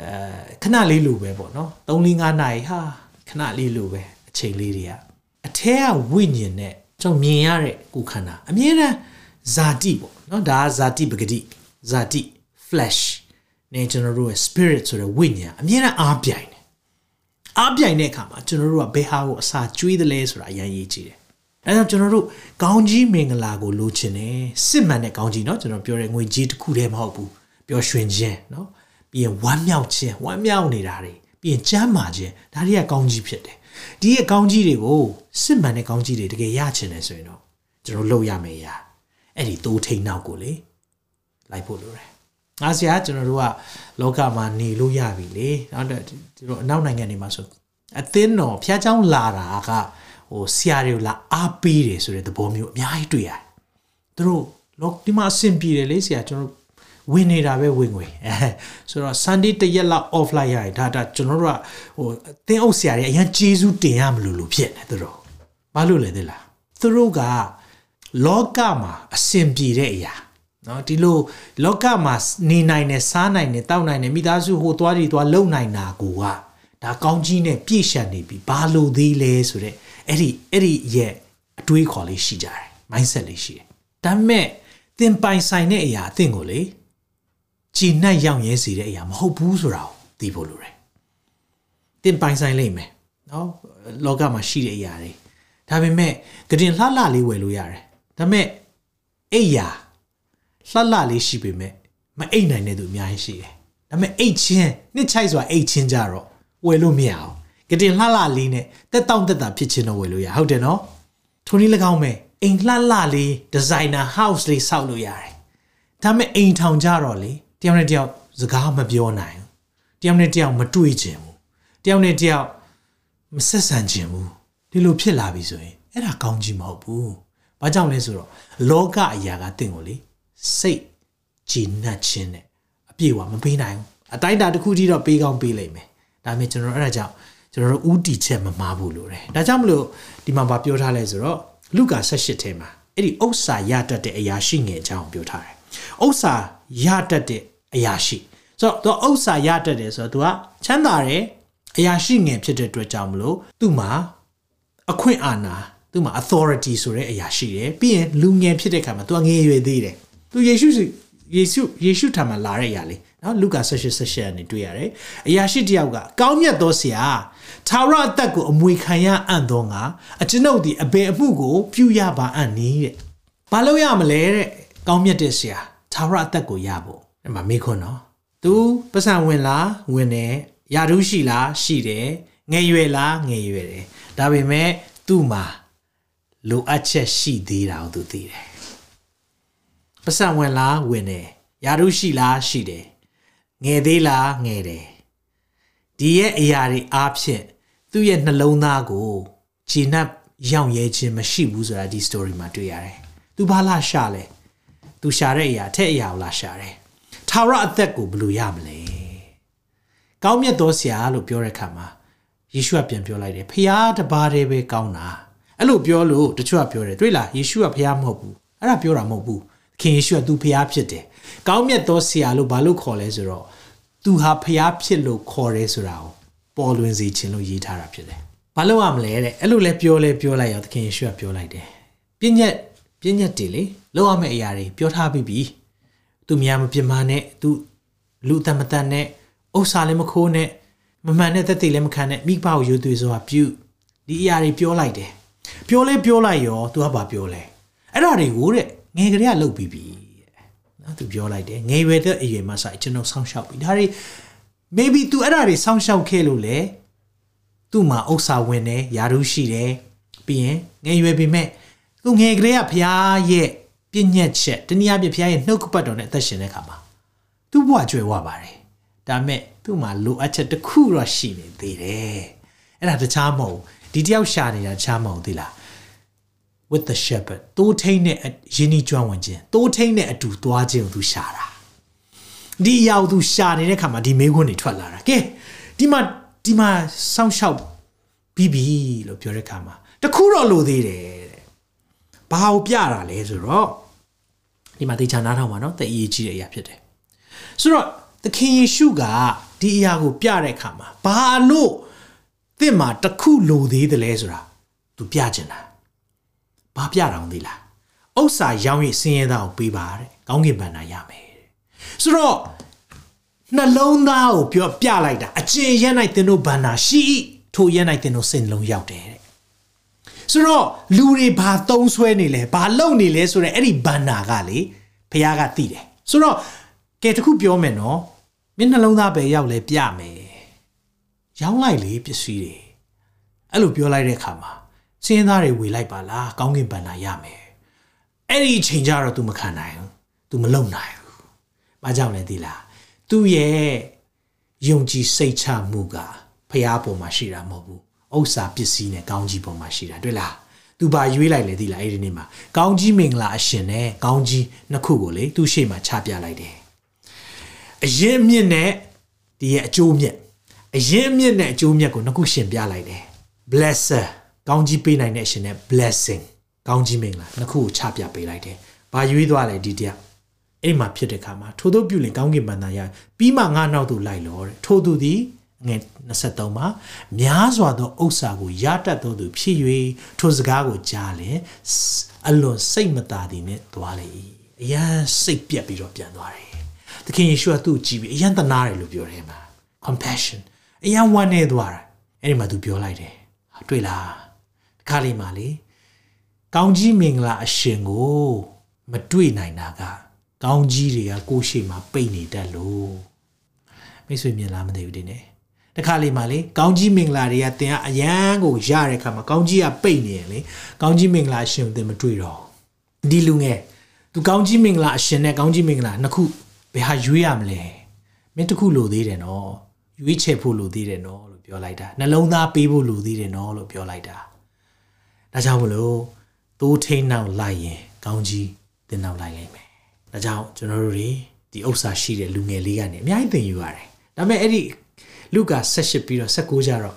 အဲခဏလေးလိုပဲပေါ့နော်3 4 5နာရီဟာခဏလေးလိုပဲအချိန်လေးတွေကအထက်ကဝိညာဉ်နဲ့ကျွန်တော်မြင်ရတဲ့ကိုခန္ဓာအမြဲတမ်း ဇာတိပေါ့နော်ဒါကဇာတိပဂတိဇာတိ flesh နဲ့ကျွန်တော်တို့ရဲ့ spirit ဆိုတဲ့ဝိညာဉ်အမြဲတမ်းအားပြိုင်တယ်အားပြိုင်တဲ့အခါမှာကျွန်တော်တို့ကဘယ်ဟာကိုအစာကျွေးတယ်လဲဆိုတာအရင်ရေးကြည့်တယ်အဲဒါကြောင့်ကျွန်တော်တို့ကောင်းကြီးမင်္ဂလာကိုလိုချင်တယ်စစ်မှန်တဲ့ကောင်းကြီးเนาะကျွန်တော်ပြောတဲ့ငွေကြီးတစ်ခုတည်းမဟုတ်ဘူးပျော်ရွှင်ခြင်းเนาะပြီးရင်ဝမ်းမြောက်ခြင်းဝမ်းမြောက်နေတာတွေပြီးရင်ကျမ်းမာခြင်းဒါတွေကကောင်းကြီးဖြစ်တယ်ဒီရဲ့ကောင်းကြီးတွေကိုစစ်မှန်တဲ့ကောင်းကြီးတွေတကယ်ရချင်တယ်ဆိုရင်တော့ကျွန်တော်လုပ်ရမယ်ရာ အဲ့ဒီတိုးထိန်နောက်ကိုလေလိုက်ဖို့လိုတယ်ငါဆရာကျွန်တော်တို့ကလောကမှာနေလို့ရပြီလေနောက်တော့ဒီလိုအနောက်နိုင်ငံတွေမှာဆိုအသင်းတော်ဖျားเจ้าလာတာကဟိုဆရာတွေကိုလာအားပေးတယ်ဆိုတဲ့သဘောမျိုးအများကြီးတွေ့ရတယ်သူတို့လောဒီမှာအဆင်ပြေတယ်လေဆရာကျွန်တော်ဝင်နေတာပဲဝင်ငွေအဲဆိုတော့ Sunday တရက်လောက် off လိုက်ရရင်ဒါဒါကျွန်တော်တို့ကဟိုအသင်းအုပ်ဆရာတွေအရင်ကျေးဇူးတင်ရမလို့လို့ဖြစ်နေသူတို့ဘာလို့လဲသိလားသူတို့က လောကမှာအစဉ်ပြေတဲ့အရာနော်ဒီလိုလောကမှာနေနိုင်တယ်စားနိုင်တယ်တောက်နိုင်တယ်မိသားစုဟိုသွားဒီသွားလုံနိုင်တာကိုကဒါကောင်းကြီးနဲ့ပြည့်ရှံနေပြီဘာလို့သေးလဲဆိုတော့အဲ့ဒီအဲ့ဒီရဲ့အတွေးခေါ်လေးရှိကြတယ် mindset လေးရှိတယ်ဒါပေမဲ့သင်ပိုင်ဆိုင်တဲ့အရာအသင်ကိုလေကြည်နှက်ရောက်ရဲစေတဲ့အရာမဟုတ်ဘူးဆိုတာကိုသိဖို့လိုတယ်သင်ပိုင်ဆိုင်လိမ့်မယ်နော်လောကမှာရှိတဲ့အရာတွေဒါပေမဲ့ကတင်လှလှလေးဝယ်လို့ရတယ် ဒါပေမဲ့အိယာလှလှလေးရှိပေမဲ့မအိတ်နိုင်တဲ့သူအများကြီးရှိတယ်ဒါပေမဲ့အိတ်ချင်းနှစ်ချိုက်စွာအိတ်ချင်းကြတော့ဝယ်လို့မရအောင်ကတင်လှလှလေးနဲ့တက်တောင့်တက်တာဖြစ်ချင်းတော့ဝယ်လို့ရဟုတ်တယ်နော်ထိုနည်း၎င်းမဲ့အိမ်လှလှလေးဒီဇိုင်နာ house လေးဆောက်လို့ရတယ်ဒါပေမဲ့အိမ်ထောင်ကြတော့လေတယောက်နဲ့တယောက်စကားမပြောနိုင်ဘူးတယောက်နဲ့တယောက်မတွေ့ချင်ဘူးတယောက်နဲ့တယောက်မဆက်ဆံချင်ဘူးဒီလိုဖြစ်လာပြီဆိုရင်အဲ့ဒါကောင်းကြီးမဟုတ်ဘူး ဘာကြောင့်လဲဆိုတော့လောကအရာကတင့်ကိုလေစိတ်ကြည်နပ်ခြင်းနဲ့အပြည့်အဝမပေးနိုင်ဘူးအတိုင်းတာတစ်ခုတည်းတော့ပေးကောင်းပေးလိမ့်မယ်ဒါပေမဲ့ကျွန်တော်အဲ့ဒါကြောင့်ကျွန်တော်တို့ဥတီချက်မမားဘူးလို့တယ်ဒါကြောင့်မလို့ဒီမှာဗာပြောထားလဲဆိုတော့လူကာ18ထဲမှာအဲ့ဒီဥစ္စာရတတ်တဲ့အရာရှိငယ်အကြောင်းပြောထားတယ်ဥစ္စာရတတ်တဲ့အရာရှိဆိုတော့သူဥစ္စာရတတ်တယ်ဆိုတော့ तू ကချမ်းသာတယ်အရာရှိငယ်ဖြစ်တဲ့အတွက်ကြောင့်မလို့သူ့မှာအခွင့်အာဏာ သူ့မှာ authority ဆိုတဲ့အရာရှိတယ်ပြီးရင်လူငယ်ဖြစ်တဲ့ခါမှာ तू ငယ်ရွယ်သေးတယ်သူယေရှုယေရှုယေရှုထံမှာလာတဲ့အရာလေးနော်လူကာ16 16နဲ့တွေ့ရတယ်အရာရှိတယောက်ကကောင်းမြတ်သောဆရာသာရအသက်ကိုအမွေခံရအံ့သောငါအကျွန်ုပ်ဒီအဘယ်အမှုကိုပြုရပါအံ့နည်းတဲ့ဘာလို့ရမလဲတဲ့ကောင်းမြတ်တဲ့ဆရာသာရအသက်ကိုရဖို့ဒီမှာမေးခွန်းနော် तू ပတ်စံဝင်လားဝင်တယ်ယာရုရှိလားရှိတယ်ငယ်ရွယ်လားငယ်ရွယ်တယ်ဒါပေမဲ့သူ့မှာ လိုအပ်ချက်ရှိသေးတာကိုသူသိတယ်ပတ်စံဝင်လားဝင်တယ်ယာရုရှိလားရှိတယ်ငယ်သေးလားငယ်တယ်ဒီရဲ့အရာတွေအားဖြင့်သူ့ရဲ့နှလုံးသားကိုဂျင်းပ်ရောင်ရဲခြင်းမရှိဘူးဆိုတာဒီ story မှာတွေ့ရတယ်။ तू ဘာလာရှာလဲ။ तू ရှာတဲ့အရာအထက်အရာကိုလာရှာတယ်။ထာဝရအသက်ကိုဘယ်လိုရမလဲ။ကောင်းမြတ်သောဆရာလို့ပြောတဲ့အခါမှာယေရှုကပြန်ပြောလိုက်တယ်။ဖျားတပါးတည်းပဲကောင်းတာ။ အဲ့လိုပြောလို့တချို့ကပြောတယ်တွေ့လားယေရှုကဖះမဟုတ်ဘူးအဲ့ဒါပြောတာမဟုတ်ဘူးသခင်ယေရှုက तू ဖះဖြစ်တယ်ကောင်းမြတ်သောဆရာလို့ဘာလို့ခေါ်လဲဆိုတော့ तू ဟာဖះဖြစ်လို့ခေါ်တယ်ဆိုတာကိုပေါ်လွင်စေခြင်းလို့ရေးထားတာဖြစ်တယ်ဘာလို့ရမလဲတဲ့အဲ့လိုလဲပြောလဲပြောလိုက်ရောသခင်ယေရှုကပြောလိုက်တယ်ပြည့်ညက်ပြည့်ညက်တယ်လေလောက်ရမယ့်အရာတွေပြောထားပြီးပြီသူများမပြမနဲ့သူလူတမတန်နဲ့ဥစ္စာလည်းမခိုးနဲ့မမှန်တဲ့သက်သေလည်းမခံနဲ့မိဘကိုယုံသွေးစွာပြုဒီအရာတွေပြောလိုက်တယ် ပြောလဲပြောလိုက်ရော तू ကဘာပြောလဲ။အဲ့ဒါတွေကိုတဲ့ငယ်ကလေးကလှုပ်ပြီးပြီတဲ့။နော် तू ပြောလိုက်တယ်ငယ်ရွယ်တဲ့အရွယ်မှာဆိုင်ကျွန်တော်ဆောင်းလျှောက်ပြီ။ဒါတွေ maybe तू အဲ့ဒါတွေစောင့်ရှောက်ခဲ့လို့လေသူ့မှာဥစ္စာဝင်တယ်ယာရုရှိတယ်ပြီးရင်ငယ်ရွယ်ပေမဲ့သူငယ်ကလေးကဖရားရဲ့ပြည့်ညက်ချက်တနည်းအားဖြင့်ဖရားရဲ့နှုတ်ကပတ်တော်နဲ့အသက်ရှင်တဲ့ခါမှာသူ့ဘဝကျွယ်ဝပါတယ်ဒါပေမဲ့သူ့မှာလိုအပ်ချက်တစ်ခုတော့ရှိနေသေးတယ်အဲ့ဒါတခြားမဟုတ် ဒီတယောက်ရှာနေတာတခြားမဟုတ်သေးလား with the shepherd တိုးထိန်နဲ့ယင်းဤကျွမ်းဝင်ခြင်းတိုးထိန်နဲ့အတူသွားခြင်းကိုသူရှာတာဒီအရာကိုသူရှာနေတဲ့ခါမှာဒီမေးခွန်းတွေထွက်လာတာကဲဒီမှာဒီမှာစောင့်ရှောက်ပြီးပြီလို့ပြောတဲ့ခါမှာတခုတော့လိုသေးတယ်တဲ့ဘာကိုပြတာလဲဆိုတော့ဒီမှာတေချာနားထောင်ပါနော်တအရေးကြီးတဲ့အရာဖြစ်တယ်ဆိုတော့သခင်ယေရှုကဒီအရာကိုပြတဲ့အခါမှာဘာလို့ သင်မှာတခုလိုသေးတယ်လဲဆိုတာသူပြချင်တာဘာပြတာအောင်သေးလားဥစ္စာရောင်းရစင်းရဲသားကိုပေးပါတဲ့ကောင်းကင်ဘဏ္ဍာရမယ်တဲ့ဆိုတော့နှလုံးသားကိုပြောပြလိုက်တာအကျင့်ရ၌သင်တို့ဘန္နာရှိ၏ထိုရ၌သင်တို့စိတ်လုံးရောက်တယ်တဲ့ဆိုတော့လူတွေဘာသုံးဆွဲနေလဲဘာလုပ်နေလဲဆိုတော့အဲ့ဒီဘန္နာကလေဖခင်ကသိတယ်ဆိုတော့ကဲတခုပြောမယ်နော်မင်းနှလုံးသားပဲရောက်လဲပြမယ် ရောင်းလိုက်လေပစ္စည်းတွေအဲ့လိုပြောလိုက်တဲ့အခါမှာစင်းသားတွေဝေလိုက်ပါလားကောင်းကင်ဘန္နာရမယ်အဲ့ဒီအချိန်ကျတော့ तू မခံနိုင်ဘူး तू မလုံနိုင်ဘူးဘာကြောင့်လဲသိလားသူ့ရဲ့ယုံကြည်စိတ်ချမှုကဖျားပေါ်မှာရှိတာမဟုတ်ဘူးဥစ္စာပစ္စည်းနဲ့ကောင်းကြီးပေါ်မှာရှိတာတွေ့လားသူဘာရွေးလိုက်လဲသိလားအဲ့ဒီနေ့မှာကောင်းကြီးမင်္ဂလာအရှင်နဲ့ကောင်းကြီးနှစ်ခုကိုလေသူ့ရှေ့မှာချပြလိုက်တယ်အရင်မြင့်နဲ့ဒီရဲ့အကျိုးမြတ် အရင်မြင့်နဲ့အကျိုးမြတ်ကိုနှစ်ခုရှင်ပြလိုက်တယ် blesser ကောင်းကြီးပေးနိုင်တဲ့အရှင်နဲ့ blessing ကောင်းကြီးမင်္ဂလာနှစ်ခုကိုချပြပေးလိုက်တယ်ဘာရွေးသွားလဲဒီတရားအဲ့မှာဖြစ်တဲ့ခါမှာထို့သောပြုလင်ကောင်းကင်ဘန္တာရပြီးမှငါနောက်သို့လိုက်လောတဲ့ထို့သူသည်ငယ်23မှာများစွာသောဥစ္စာကိုရတတ်သောသူဖြစ်၍ထိုစကားကိုကြားလေအလွန်စိတ်မသာသည်နဲ့သွားလေအရန်စိတ်ပြက်ပြီးတော့ပြန်သွားတယ်သခင်ယေရှုကသူ့ကိုကြည့်ပြီးအရန်တနာတယ်လို့ပြောတယ်မှာ compassion အရန်ဝမ်းနေသွားတာအဲ့ဒီမှာသူပြောလိုက်တယ်တွေ့လားဒီခါလေးမှာလေကောင်းကြီးမင်္ဂလာအရှင်ကိုမတွေ့နိုင်တာကကောင်းကြီးတွေကကိုယ်ရှိမှပိတ်နေတတ်လို့မိတ်ဆွေမြင်လားမသိဘူးဒီနေ့တခါလေးမှလေကောင်းကြီးမင်္ဂလာတွေကတင်ကအရန်ကိုရတဲ့ခါမှာကောင်းကြီးကပိတ်နေရင်လေကောင်းကြီးမင်္ဂလာရှင်ကိုတင်မတွေ့တော့ဒီလူငယ်သူကောင်းကြီးမင်္ဂလာအရှင်နဲ့ကောင်းကြီးမင်္ဂလာနှစ်ခုဘယ်ဟာရွေးရမလဲမင်းတစ်ခုလိုသေးတယ်နော် ရွေးချယ်ဖို့လိုသေးတယ်နော်လို့ပြောလိုက်တာနှလုံးသားပေးဖို့လိုသေးတယ်နော်လို့ပြောလိုက်တာဒါကြောင့်မလို့သိုးထိန်နောက်လိုက်ရင်ကောင်းကြီးတင်နောက်လိုက်လိမ့်မယ်ဒါကြောင့်ကျွန်တော်တို့တွေဒီဥစ္စာရှိတဲ့လူငယ်လေးကနေအများကြီးသင်ယူရတယ်ဒါပေမဲ့အဲ့ဒီလူက16ပြီးတော့16ကျတော့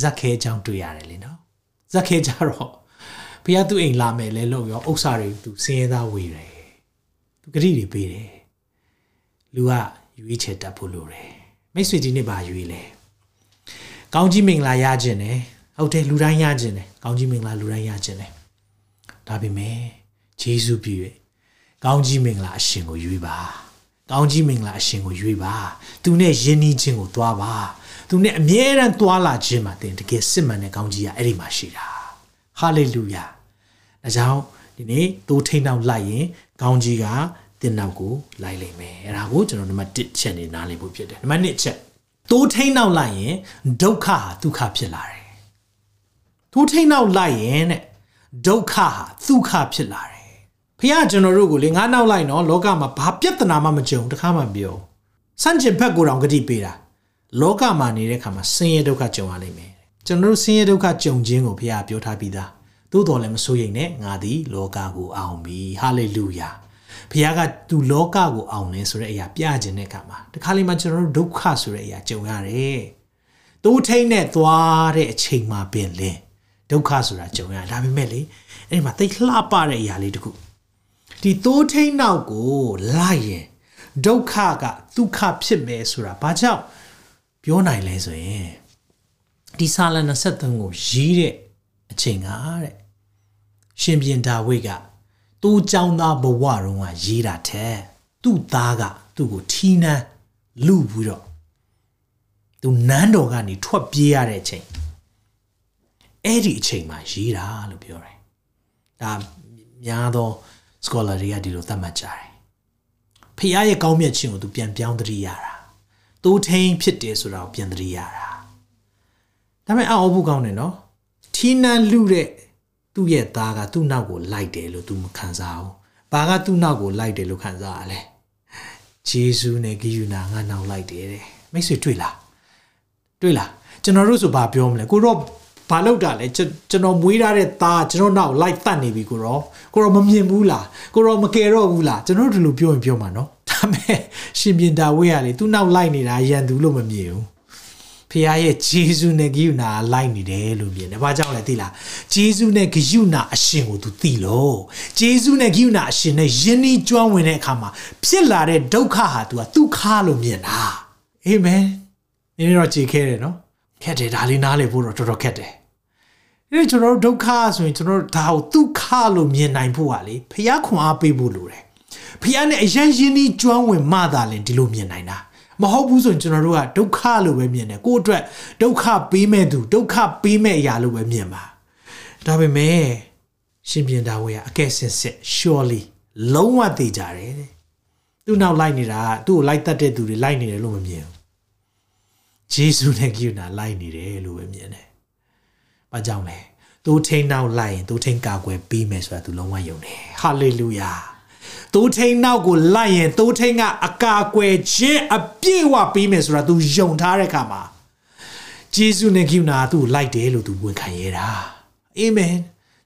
ဇက်ခဲချောင်းတွေ့ရတယ်လေနော်ဇက်ခဲကြတော့ဘုရားသူ့အိမ်လာမယ်လဲလို့ရောဥစ္စာတွေသူစင်းရဲသားဝေတယ်သူဂရိတွေပေးတယ်လူကရွေးချယ်တတ်ဖို့လိုတယ် မိတ်ဆွေဒီနေ့ပါရွေးလဲကောင်းကြီးမင်္ဂလာရခြင်းတယ်ဟုတ်တယ်လူတိုင်းရခြင်းတယ်ကောင်းကြီးမင်္ဂလာလူတိုင်းရခြင်းတယ်ဒါပေမဲ့ဂျေစုပြည့်ကောင်းကြီးမင်္ဂလာအရှင်ကိုရွေးပါကောင်းကြီးမင်္ဂလာအရှင်ကိုရွေးပါသူနဲ့ယဉ်နီးခြင်းကိုသွားပါသူနဲ့အမြဲတမ်းသွားလာခြင်းမှာတင်တကယ်စစ်မှန်တဲ့ကောင်းကြီးကအဲ့ဒီမှာရှိတာဟာလေလုယာဒါကြောင့်ဒီနေ့တိုးထိန်နောက်လိုက်ရင်ကောင်းကြီးက တင်နောက်ကိုလိုက်လိမ့်မယ်အဲ့ဒါကိုကျွန်တော်နံပါတ်1ချက်နေနားလည်ဖို့ဖြစ်တယ်နံပါတ်2ချက်တိုးထိန်နောက်လိုက်ရင်ဒုက္ခဟာဒုက္ခဖြစ်လာတယ်တိုးထိန်နောက်လိုက်ရင်တဲ့ဒုက္ခဟာဒုက္ခဖြစ်လာတယ်ဖခင်ကျွန်တော်တို့ကိုလေငါနောက်လိုက်နော်လောကမှာဘာပြဿနာမှမကြုံတခါမှပြောစန့်ကျင်ဘက်ကိုတောင်ဂတိပေးတာလောကမှာနေတဲ့ခါမှာဆင်းရဲဒုက္ခကြုံရလိမ့်မယ်ကျွန်တော်တို့ဆင်းရဲဒုက္ခကြုံခြင်းကိုဖခင်ပြောထားပြီးသားသို့တော်လည်းမစိုးရိမ်နဲ့ငါသည်လောကကိုအောင်ပြီဟာလေလုယာ ဖခင်ကသူလောကကိုအောင်နေဆိုတဲ့အရာပြခြင်းတဲ့အခါမှာတခါလေမှကျွန်တော်တို့ဒုက္ခဆိုတဲ့အရာကြုံရတယ်တိုးထိန်နဲ့သွားတဲ့အချိန်မှာပင်လင်းဒုက္ခဆိုတာကြုံရဒါပေမဲ့လေအဲ့ဒီမှာသိလှပတဲ့အရာလေးတခုဒီတိုးထိန်နောက်ကိုလိုက်ရင်ဒုက္ခကဒုက္ခဖြစ်မယ်ဆိုတာဘာကြောင့်ပြောနိုင်လဲဆိုရင်ဒီဆာလ23ကိုရေးတဲ့အချိန်ကတဲ့ရှင်ပြန်ဒါဝိတ်က သူ့ကြောင်းသားဘဝတုန်းကရေးတာတဲ့သူ့သားကသူ့ကိုထီးနှန်းလူပြီးတော့သူနန်းတော်ကနေထွက်ပြေးရတဲ့အချိန်အဲ့ဒီအချိန်မှာရေးတာလို့ပြောတယ်ဒါများသော scholar တွေကဒီလိုသတ်မှတ်ကြတယ်ဖခင်ရဲ့ကောင်းမြတ်ခြင်းကိုသူပြန်ပြောင်းသတိရတာတိုးထိန်ဖြစ်တယ်ဆိုတာကိုပြန်သတိရတာဒါပေမဲ့အောက်ဖို့ကောင်းတယ်နော်ထီးနှန်းလူတဲ့ သူ့ရဲ့သားကသူ့နောက်ကိုလိုက်တယ်လို့ तू မခံစားဘူးဘာကသူ့နောက်ကိုလိုက်တယ်လို့ခံစားရလဲဂျေဇုနဲ့ဂိယူနာငါနောက်လိုက်တယ်တဲ့မိတ်ဆွေတွေ့လားတွေ့လားကျွန်တော်တို့ဆိုဘာပြောမလဲကိုတော့ဘာလုပ်တာလဲကျွန်တော်မွေးထားတဲ့သားကျွန်တော်နောက်လိုက်တတ်နေပြီကိုတော့ကိုတော့မမြင်ဘူးလားကိုတော့မကယ်တော့ဘူးလားကျွန်တော်တို့ဒီလိုပြောရင်ပြောမှာနော်ဒါမဲ့ရှင်ပြန်တာဝေးရလေသူနောက်လိုက်နေတာရန်သူလို့မမြင်ဘူး ဖခင်ရဲ့ဂျေဇုနဲ့ဂိယူနာလိုက်နေတယ်လို့မြင်တယ်။ဘာကြောင့်လဲသိလား။ဂျေဇုနဲ့ဂိယူနာအရှင်ကိုသူသိလို့ဂျေဇုနဲ့ဂိယူနာအရှင်နဲ့ယဉ်ဤကျွမ်းဝင်တဲ့အခါမှာဖြစ်လာတဲ့ဒုက္ခဟာသူကဒုက္ခလို့မြင်တာ။အာမင်။ဒီနေ့တော့ကြည်ခဲတယ်နော်။ခက်တယ်ဒါလေးနားလည်ဖို့တော့တော်တော်ခက်တယ်။ဒီကျွန်တော်တို့ဒုက္ခဆိုရင်ကျွန်တော်တို့ဒါကိုဒုက္ခလို့မြင်နိုင်ဖို့ကလေဖခင်ခွန်အားပေးဖို့လိုတယ်။ဖခင်နဲ့အရင်ယဉ်ဤကျွမ်းဝင်မှသာလင်ဒီလိုမြင်နိုင်တာ။ မဟုတ်ဘူးဆိုရင်ကျွန်တော်တို့ကဒုက္ခလို့ပဲမြင်တယ်ကိုယ့်အတွက်ဒုက္ခပေးမဲ့သူဒုက္ခပေးမဲ့အရာလို့ပဲမြင်ပါဒါပေမဲ့ရှင်ပြန်တာဝေးကအကဲစင်စစ် surely လုံးဝသိကြတယ်တဲ့သူ့နောက်လိုက်နေတာသူ့ကိုလိုက်တတ်တဲ့သူတွေလိုက်နေတယ်လို့မမြင်ဘူးဂျေစုနဲ့ကိယနာလိုက်နေတယ်လို့ပဲမြင်တယ်။ဘာကြောင့်လဲ။သူထိန်နောက်လိုက်ရင်သူထိန်ကာကွယ်ပြီးမယ်ဆိုတာသူလုံးဝယုံတယ်။ဟာလေလုယာ။ သိုးထိန်နောက်ကိုလိုက်ရင်သိုးထိန်ကအကာအကွယ်ခြင်းအပြည့်ဝပေးမယ်ဆိုတာ तू ယုံထားတဲ့အခါမှာဂျေစုနဲ့ကိနာသူ့လိုက်တယ်လို့ तू ဝန်ခံရတာအာမင်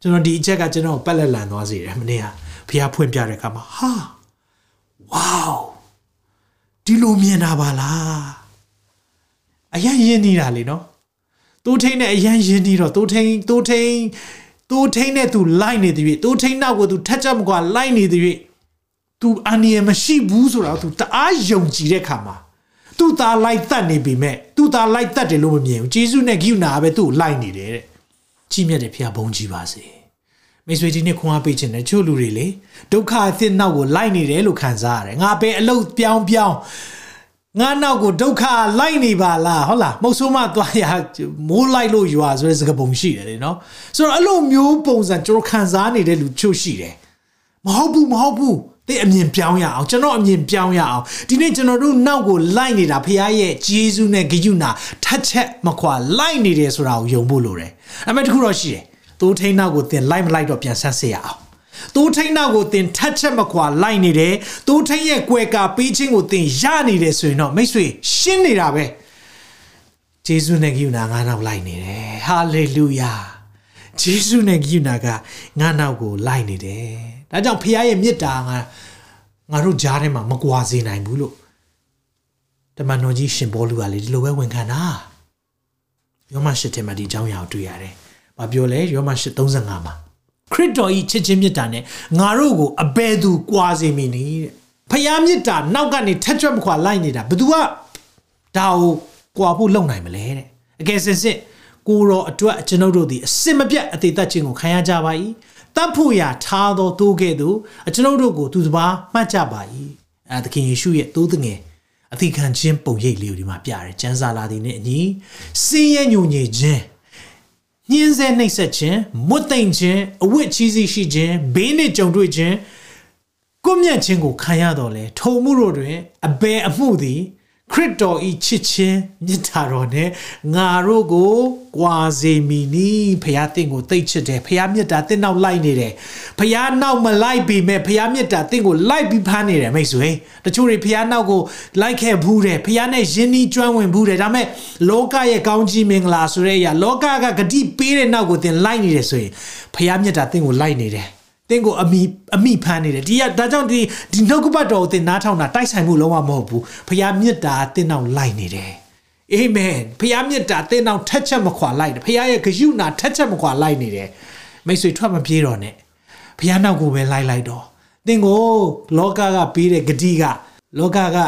ကျွန်တော်ဒီအချက်ကကျွန်တော်ပက်လက်လန်သွားစေတယ်မနေ့ကဖះဖွင့်ပြတဲ့အခါမှာဟာဝေါဒီလိုမြင်တာပါလားအရင်ရင်းနေတာလေနော်တိုးထိန်နဲ့အရင်ရင်းနေတော့တိုးထိန်တိုးထိန်တိုးထိန်နဲ့သူလိုက်နေသည်တိုးထိန်နောက်ကိုသူထက်ချက်မကွာလိုက်နေသည် तू အန်ရမရှိဘူးဆိုတော့ तू တအားယုံကြည်တဲ့ခါမှာသူ့သားလိုက်တတ်နေပြီမဲ့သူ့သားလိုက်တတ်တယ်လို့မမြင်ဘူးဂျေစုနဲ့ဂိယူနာပဲသူ့ကိုလိုက်နေတယ်တဲ့ကြီးမြတ်တဲ့ဖခင်ဘုန်းကြီးပါစေမိတ်ဆွေဒီနေ့ခွန်အားပေးခြင်းနဲ့ချို့လူတွေလေဒုက္ခအသစ်နောက်ကိုလိုက်နေတယ်လို့ခံစားရတယ်ငါပဲအလုတ်ပြောင်းပြောင်းငါနောက်ကိုဒုက္ခလိုက်နေပါလားဟုတ်လားမဟုတ်ဆိုးမသွားရမိုးလိုက်လို့ရွာဆိုတဲ့စကားပုံရှိတယ်လေနော်ဆိုတော့အဲ့လိုမျိုးပုံစံကျွန်တော်ခံစားနေတဲ့လူချို့ရှိတယ်မဟုတ်ဘူးမဟုတ်ဘူး တဲ့အမြင်ပြောင်းရအောင်ကျွန်တော်အမြင်ပြောင်းရအောင်ဒီနေ့ကျွန်တော်တို့နောက်ကိုလိုက်နေတာဖခင်ရဲ့ဂျေဇုနဲ့ဂယုနာထက်ချက်မခွာလိုက်နေတယ်ဆိုတာကိုယုံဖို့လိုတယ်အမေတခုတော့ရှိတယ်သိုးထိန်နောက်ကိုသင်လိုက်မလိုက်တော့ပြန်ဆက်စေရအောင်တိုးထိန်နောက်ကိုသင်ထက်ချက်မခွာလိုက်နေတယ်တိုးထိန်ရဲ့ကွယ်ကာပေးခြင်းကိုသင်ရနေတယ်ဆိုရင်တော့မိတ်ဆွေရှင်းနေတာပဲဂျေဇုနဲ့ဂိယူနာငါနောက်လိုက်နေတယ်ဟာလေလုယာဂျေစုနဲ့ဂိယူနာကငါနောက်ကိုလိုက်နေတယ် ဒါကြောင့်ဖခင်ရဲ့မေတ္တာငါငါတို့ကြားထဲမှာမကွာစေနိုင်ဘူးလို့တမန်တော်ကြီးရှင်ဘောလူကလေဒီလိုပဲဝန်ခံတာယောမရှိထဲမှာဒီအကြောင်းအရာကိုတွေ့ရတယ်။ဘာပြောလဲယောမရှိ35မှာခရစ်တော်ဤချစ်ချင်းမေတ္တာနဲ့ငါတို့ကိုအဘယ်သူကွာစေမည်နည်းတဲ့။ဖခင်မေတ္တာနောက်ကနေထက်ကြွမခွာလိုက်နေတာဘယ်သူကဒါကိုကွာဖို့လုပ်နိုင်မလဲတဲ့အကယ်စင်စစ်ကိုရောအတွက်ကျွန်ုပ်တို့သည်အစစ်မပြတ်အသေးသက်ခြင်းကိုခံရကြပါ၏ တတ်ဖို့ရာထားသောတိုးကဲ့သို့ကျွန်ုပ်တို့ကိုသူတစ်ပါးမှတ်ကြပါ၏အဲသခင်ယေရှုရဲ့တိုးတငယ်အသီးခံခြင်းပုံရိပ်လေးကိုဒီမှာပြတယ်ကျမ်းစာလာသည်နဲ့အညီစင်းရဲညုံညေခြင်းညှင်းဆဲနှိပ်စက်ခြင်းမွတ်သိမ်ခြင်းအဝတ်ချီးစီးရှိခြင်းဘေးနဲ့ကြုံတွေ့ခြင်းကိုမြတ်ခြင်းကိုခံရတော့လေထုံမှုတို့တွင်အဘယ်အမှုသည် ခရစ်တော်ဤချစ်ခြင်းမြတ်တာတော်နဲ့ငါတို့ကိုကွာစေမီနီဖခင်တင့်ကိုသိချစ်တယ်ဖခင်မြတ်တာတင့်နောက်လိုက်နေတယ်ဖခင်နောက်မလိုက်ပြီမဲ့ဖခင်မြတ်တာတင့်ကိုလိုက်ပြီးဖမ်းနေတယ်မိတ်ဆွေတချို့တွေဖခင်နောက်ကိုလိုက်ခဲ့ဘူးတယ်ဖခင်နဲ့ယဉ်နီးကျွမ်းဝင်ဘူးတယ်ဒါမဲ့လောကရဲ့ကောင်းကြီးမင်္ဂလာဆိုတဲ့အရာလောကကဂတိပေးတဲ့နောက်ကိုသင်လိုက်နေတယ်ဆိုရင်ဖခင်မြတ်တာတင့်ကိုလိုက်နေတယ် တင်းကိုအမိအမိဖမ်းနေတယ်ဒီကဒါကြောင့်ဒီဒီနှုတ်ကပတ်တော်ကိုတင်နားထောင်တာတိုက်ဆိုင်မှုလုံးဝမဟုတ်ဘူးဖခင်မြတ်တာတင်းနောက်လိုက်နေတယ်အာမင်ဖခင်မြတ်တာတင်းနောက်ထက်ချက်မခွာလိုက်တယ်ဖခင်ရဲ့ဂယုဏထက်ချက်မခွာလိုက်နေတယ်မိတ်ဆွေထွက်မပြေးတော့နဲ့ဖခင်နောက်ကိုပဲလိုက်လိုက်တော့တင်းကိုလောကကပေးတဲ့ဂတိကလောကက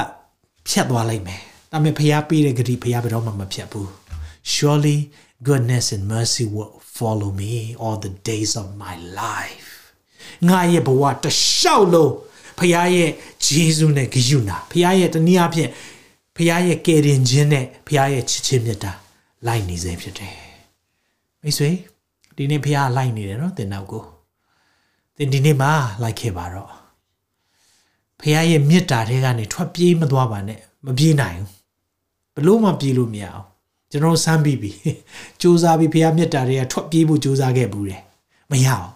ဖြတ်သွားလိုက်မယ်ဒါပေမဲ့ဖခင်ပေးတဲ့ဂတိဖခင်ဘယ်တော့မှမဖြတ်ဘူး surely goodness and mercy will follow me all the days of my life ငါရဲ့ဘဝတလျှောက်လုံးဖခင်ရဲ့ဂျေဇုနဲ့ဂရုဏာဖခင်ရဲ့တနည်းအားဖြင့်ဖခင်ရဲ့ကယ်တင်ခြင်းနဲ့ဖခင်ရဲ့ချစ်ချင်းမြတ်တာလိုက်နေစေဖြစ်တယ်မိတ်ဆွေဒီနေ့ဖခင်လိုက်နေတယ်နော်တင်နောက်ကိုတင်ဒီနေ့မှာလိုက်ခဲ့ပါတော့ဖခင်ရဲ့မြတ်တာတွေကနေထွက်ပြေးမသွားပါနဲ့မပြေးနိုင်ဘူးဘလို့မှပြေးလို့မရအောင်ကျွန်တော်စမ်းပြီးပြီစူးစမ်းပြီးဖခင်မြတ်တာတွေကထွက်ပြေးဖို့စူးစမ်းခဲ့ဘူးတယ်မရအောင်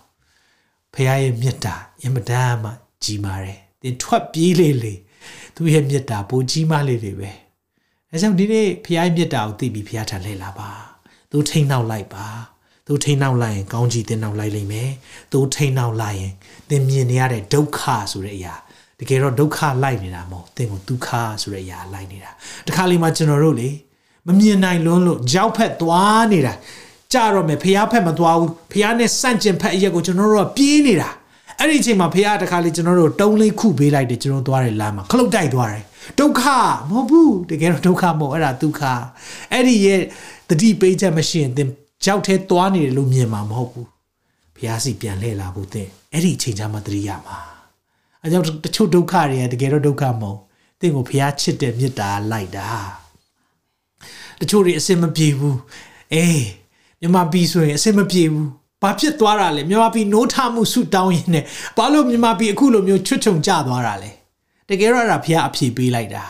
ဖခင်ရဲ့မေတ္တာအင်မတန်မှကြီးမားတယ်။သင်ထွက်ပြေးလေလေသူရဲ့မေတ္တာပိုကြီးမားလေလေပဲ။အဲကြောင့်ဒီနေ့ဖခင်ရဲ့မေတ္တာကိုသိပြီးဖခင်ထံလှည့်လာပါ။သူထိန်နောက်လိုက်ပါ။သူထိန်နောက်လိုက်ရင်ကောင်းကြီးတင်နောက်လိုက်လိမ့်မယ်။သူထိန်နောက်လိုက်ရင်သင်မြင်နေရတဲ့ဒုက္ခဆိုတဲ့အရာတကယ်တော့ဒုက္ခလိုက်နေတာမဟုတ်သင်ကိုဒုက္ခဆိုတဲ့အရာလိုက်နေတာ။တခါလေမှကျွန်တော်တို့လေမမြင်နိုင်လွန်းလို့ကြောက်ဖက်သွားနေတာ ကြတော့မယ်ဖះဖက်မသွားဘူးဖះနဲ့စန့်ကျင်ဖက်အရက်ကိုကျွန်တော်တို့ကပြေးနေတာအဲ့ဒီအချိန်မှာဖះတခါလေကျွန်တော်တို့တုံးလေးခုပေးလိုက်တယ်ကျွန်တော်သွားတယ်လမ်းမှာခလုတ်တိုက်သွားတယ်ဒုက္ခမဟုတ်ဘူးတကယ်တော့ဒုက္ခမဟုတ်အဲ့ဒါဒုက္ခအဲ့ဒီရဲ့တတိပေးချက်မရှိရင်သင်ကြောက်ထဲသွားနေတယ်လို့မြင်မှာမဟုတ်ဘူးဖះစီပြန်လှည့်လာဖို့သင်အဲ့ဒီအချိန်ချမှတတိရမှာအဲကြောင့်တချို့ဒုက္ခတွေတကယ်တော့ဒုက္ခမဟုတ်သင်ကိုဖះချစ်တဲ့မေတ္တာလိုက်တာတချို့တွေအစင်မပြေဘူးအေး မြန်မာပြည်ဆိုရင်အဆင်မပြေဘူးဘာဖြစ်သွားတာလဲမြန်မာပြည်နိုးထမှုဆုတောင်းရင်းနဲ့ဘာလို့မြန်မာပြည်အခုလိုမျိုးချွတ်ချုံကျသွားတာလဲတကယ်တော့အဲ့ဒါဖះအဖြေပေးလိုက်တာ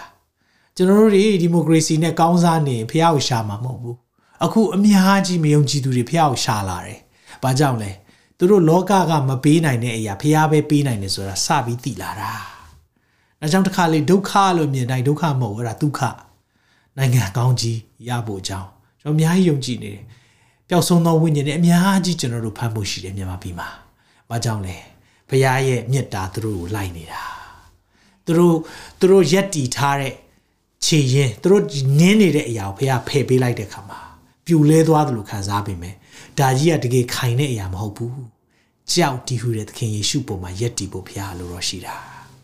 ကျွန်တော်တို့တွေဒီမိုကရေစီနဲ့ကောင်းစားနေဖះကိုရှာမှာမဟုတ်ဘူးအခုအများကြီးမယုံကြည်သူတွေဖះကိုရှာလာတယ်ဘာကြောင့်လဲသူတို့လောကကမပေးနိုင်တဲ့အရာဖះပဲပေးနိုင်တယ်ဆိုတာစပြီးသိလာတာဒါကြောင့်တစ်ခါလေဒုက္ခလို့မြင်တိုင်းဒုက္ခမဟုတ်ဘူးအဲ့ဒါဒုက္ခနိုင်ငံကောင်းကြီးရဖို့ကြောင်းကျွန်တော်အများကြီးယုံကြည်နေတယ် ပျောက်ဆုံးသောဝိညာဉ်နဲ့အများကြီးကျွန်တော်တို့ဖမ်းဖို့ရှိတယ်မြန်မာပြည်မှာ။ဘာကြောင့်လဲ။ဘုရားရဲ့မြတ်တာသူတို့ကိုလိုက်နေတာ။သူတို့သူတို့ရက်တီထားတဲ့ခြေရင်သူတို့နင်းနေတဲ့အရာကိုဘုရားဖယ်ပေးလိုက်တဲ့ခါမှာပြူလဲသွားတယ်လို့ခံစားပေမဲ့ဒါကြီးကတကယ်ခိုင်တဲ့အရာမဟုတ်ဘူး။ကြောက်တီးဟူတဲ့သခင်ယေရှုပုံမှာရက်တီဖို့ဘုရားလိုတော့ရှိတာ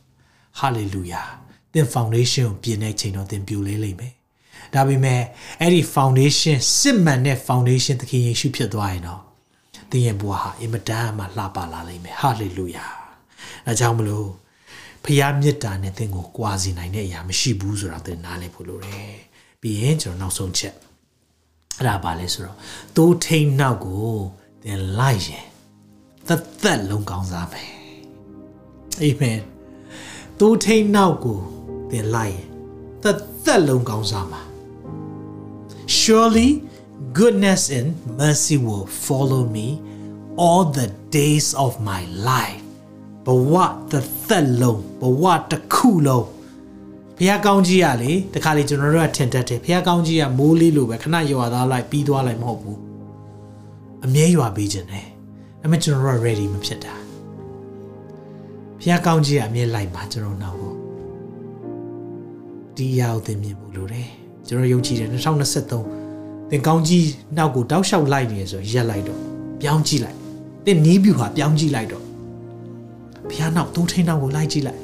။ဟာလေလုယာ။သင် foundation ကိုပြင်တဲ့ချိန်တော့သင်ပြူလဲလိမ့်မယ်။ ဒါပေမဲ့အဲ့ဒီ foundation စစ်မှန်တဲ့ foundation သခင်ယေရှုဖြစ်သွားရင်တော့သင်ရဲ့ဘဝဟာအင်မတန်မှလှပလာလိမ့်မယ် hallelujah အဲကြောင့်မလို့ဖခင်မြတ်တာနဲ့သင်ကိုကြွားစီနိုင်တဲ့အရာမရှိဘူးဆိုတာသင်နားလည်ဖို့လိုတယ်ပြီးရင်ကျွန်တော်နောက်ဆုံးချက်အဲ့ဒါပါလဲဆိုတော့သိုးထိန်နောက်ကိုသင်လိုက်ရင်သက်သက်လုံးကောင်းစားမယ်အာမင်သိုးထိန်နောက်ကိုသင်လိုက်ရင်သက်သက်လုံးကောင်းစားမှာ Surely goodness and mercy will follow me all the days of my life ဘဝတစ်သက်လုံးဘဝတစ်ခုလုံးဘုရားကောင်းကြီးရလေတခါလေကျွန်တော်တို့ကထင်တတ်တယ်ဘုရားကောင်းကြီးကမိုးလေးလိုပဲခဏရွာသားလိုက်ပြီးသွားလိုက်မဟုတ်ဘူးအမြဲရွာပေးခြင်းတယ်ဒါပေမဲ့ကျွန်တော်တို့က ready မဖြစ်တာဖះကောင်းကြီးကအမြဲလိုက်ပါကျွန်တော်နောက်ကိုဒီအရာကိုသင်မြင်ဖို့လိုတယ် ကျွန်တော်ယုံကြည်တယ်2023သင်ကောင်းကြီးနောက်ကိုတောက်လျှောက်လိုက်နေရဆိုရက်လိုက်တော့ပြောင်းကြည့်လိုက်သင်နီးပြူဟာပြောင်းကြည့်လိုက်တော့ဖះနောက်သုံးထိန်နောက်ကိုလိုက်ကြည့်လိုက်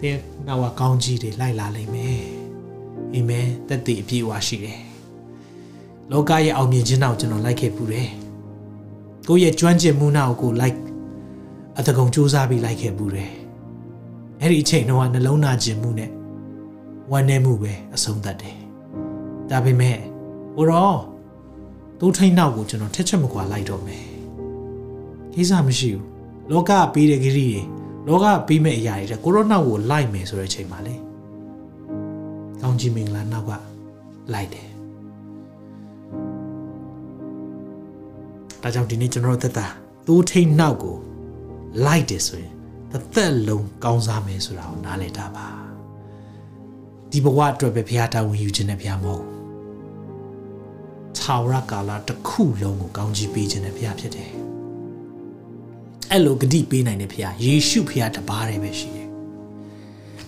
သင်နောက်ကကောင်းကြီးတွေလိုက်လာလိမ့်မယ်အာမင်သက်တည်အပြည့်အဝရှိတယ်လောကရဲ့အောင်မြင်ခြင်းနောက်ကျွန်တော်လိုက်ခဲ့ပူတယ်ကိုယ့်ရဲ့ကျွမ်းကျင်မှုနောက်ကိုလိုက်အတကုံစူးစမ်းပြီးလိုက်ခဲ့ပူတယ်အဲ့ဒီအချိန်တော့နှလုံးသားခြင်းမှုနဲ့ဝမ်းနည်းမှုပဲအဆုံးသတ်တယ် ဒါပေမဲ့ဟိုတော့သူ့ထိန်နောက်ကိုကျွန်တော်ထက်ချက်မကွာလိုက်တော့မယ်ကိစ္စမရှိဘူးလောကပေးတဲ့ဂရီတွေလောကပေးမဲ့အရာတွေကိုရိုနာကိုလိုက်မယ်ဆိုတဲ့အချိန်မှာလေကောင်းကြီးမင်္ဂလာနောက်ကလိုက်တယ်ဒါကြောင့်ဒီနေ့ကျွန်တော်တို့သက်တာသိုးထိန်နောက်ကိုလိုက်တယ်ဆိုရင်တစ်သက်လုံးကောင်းစားမယ်ဆိုတာကိုနားလည်တာပါဒီဘဝအတွက်ပဲဘုရားတာဝန်ယူခြင်းနဲ့ဘုရားမဟုတ် ထာဝရကာလတစ်ခုလုံးကိုကောင်းကြီးပေးခြင်းနဲ့ဘုရားဖြစ်တယ်အဲ့လိုဂတိပေးနိုင်တဲ့ဘုရားယေရှုဘုရားတပါးတည်းပဲရှိတယ်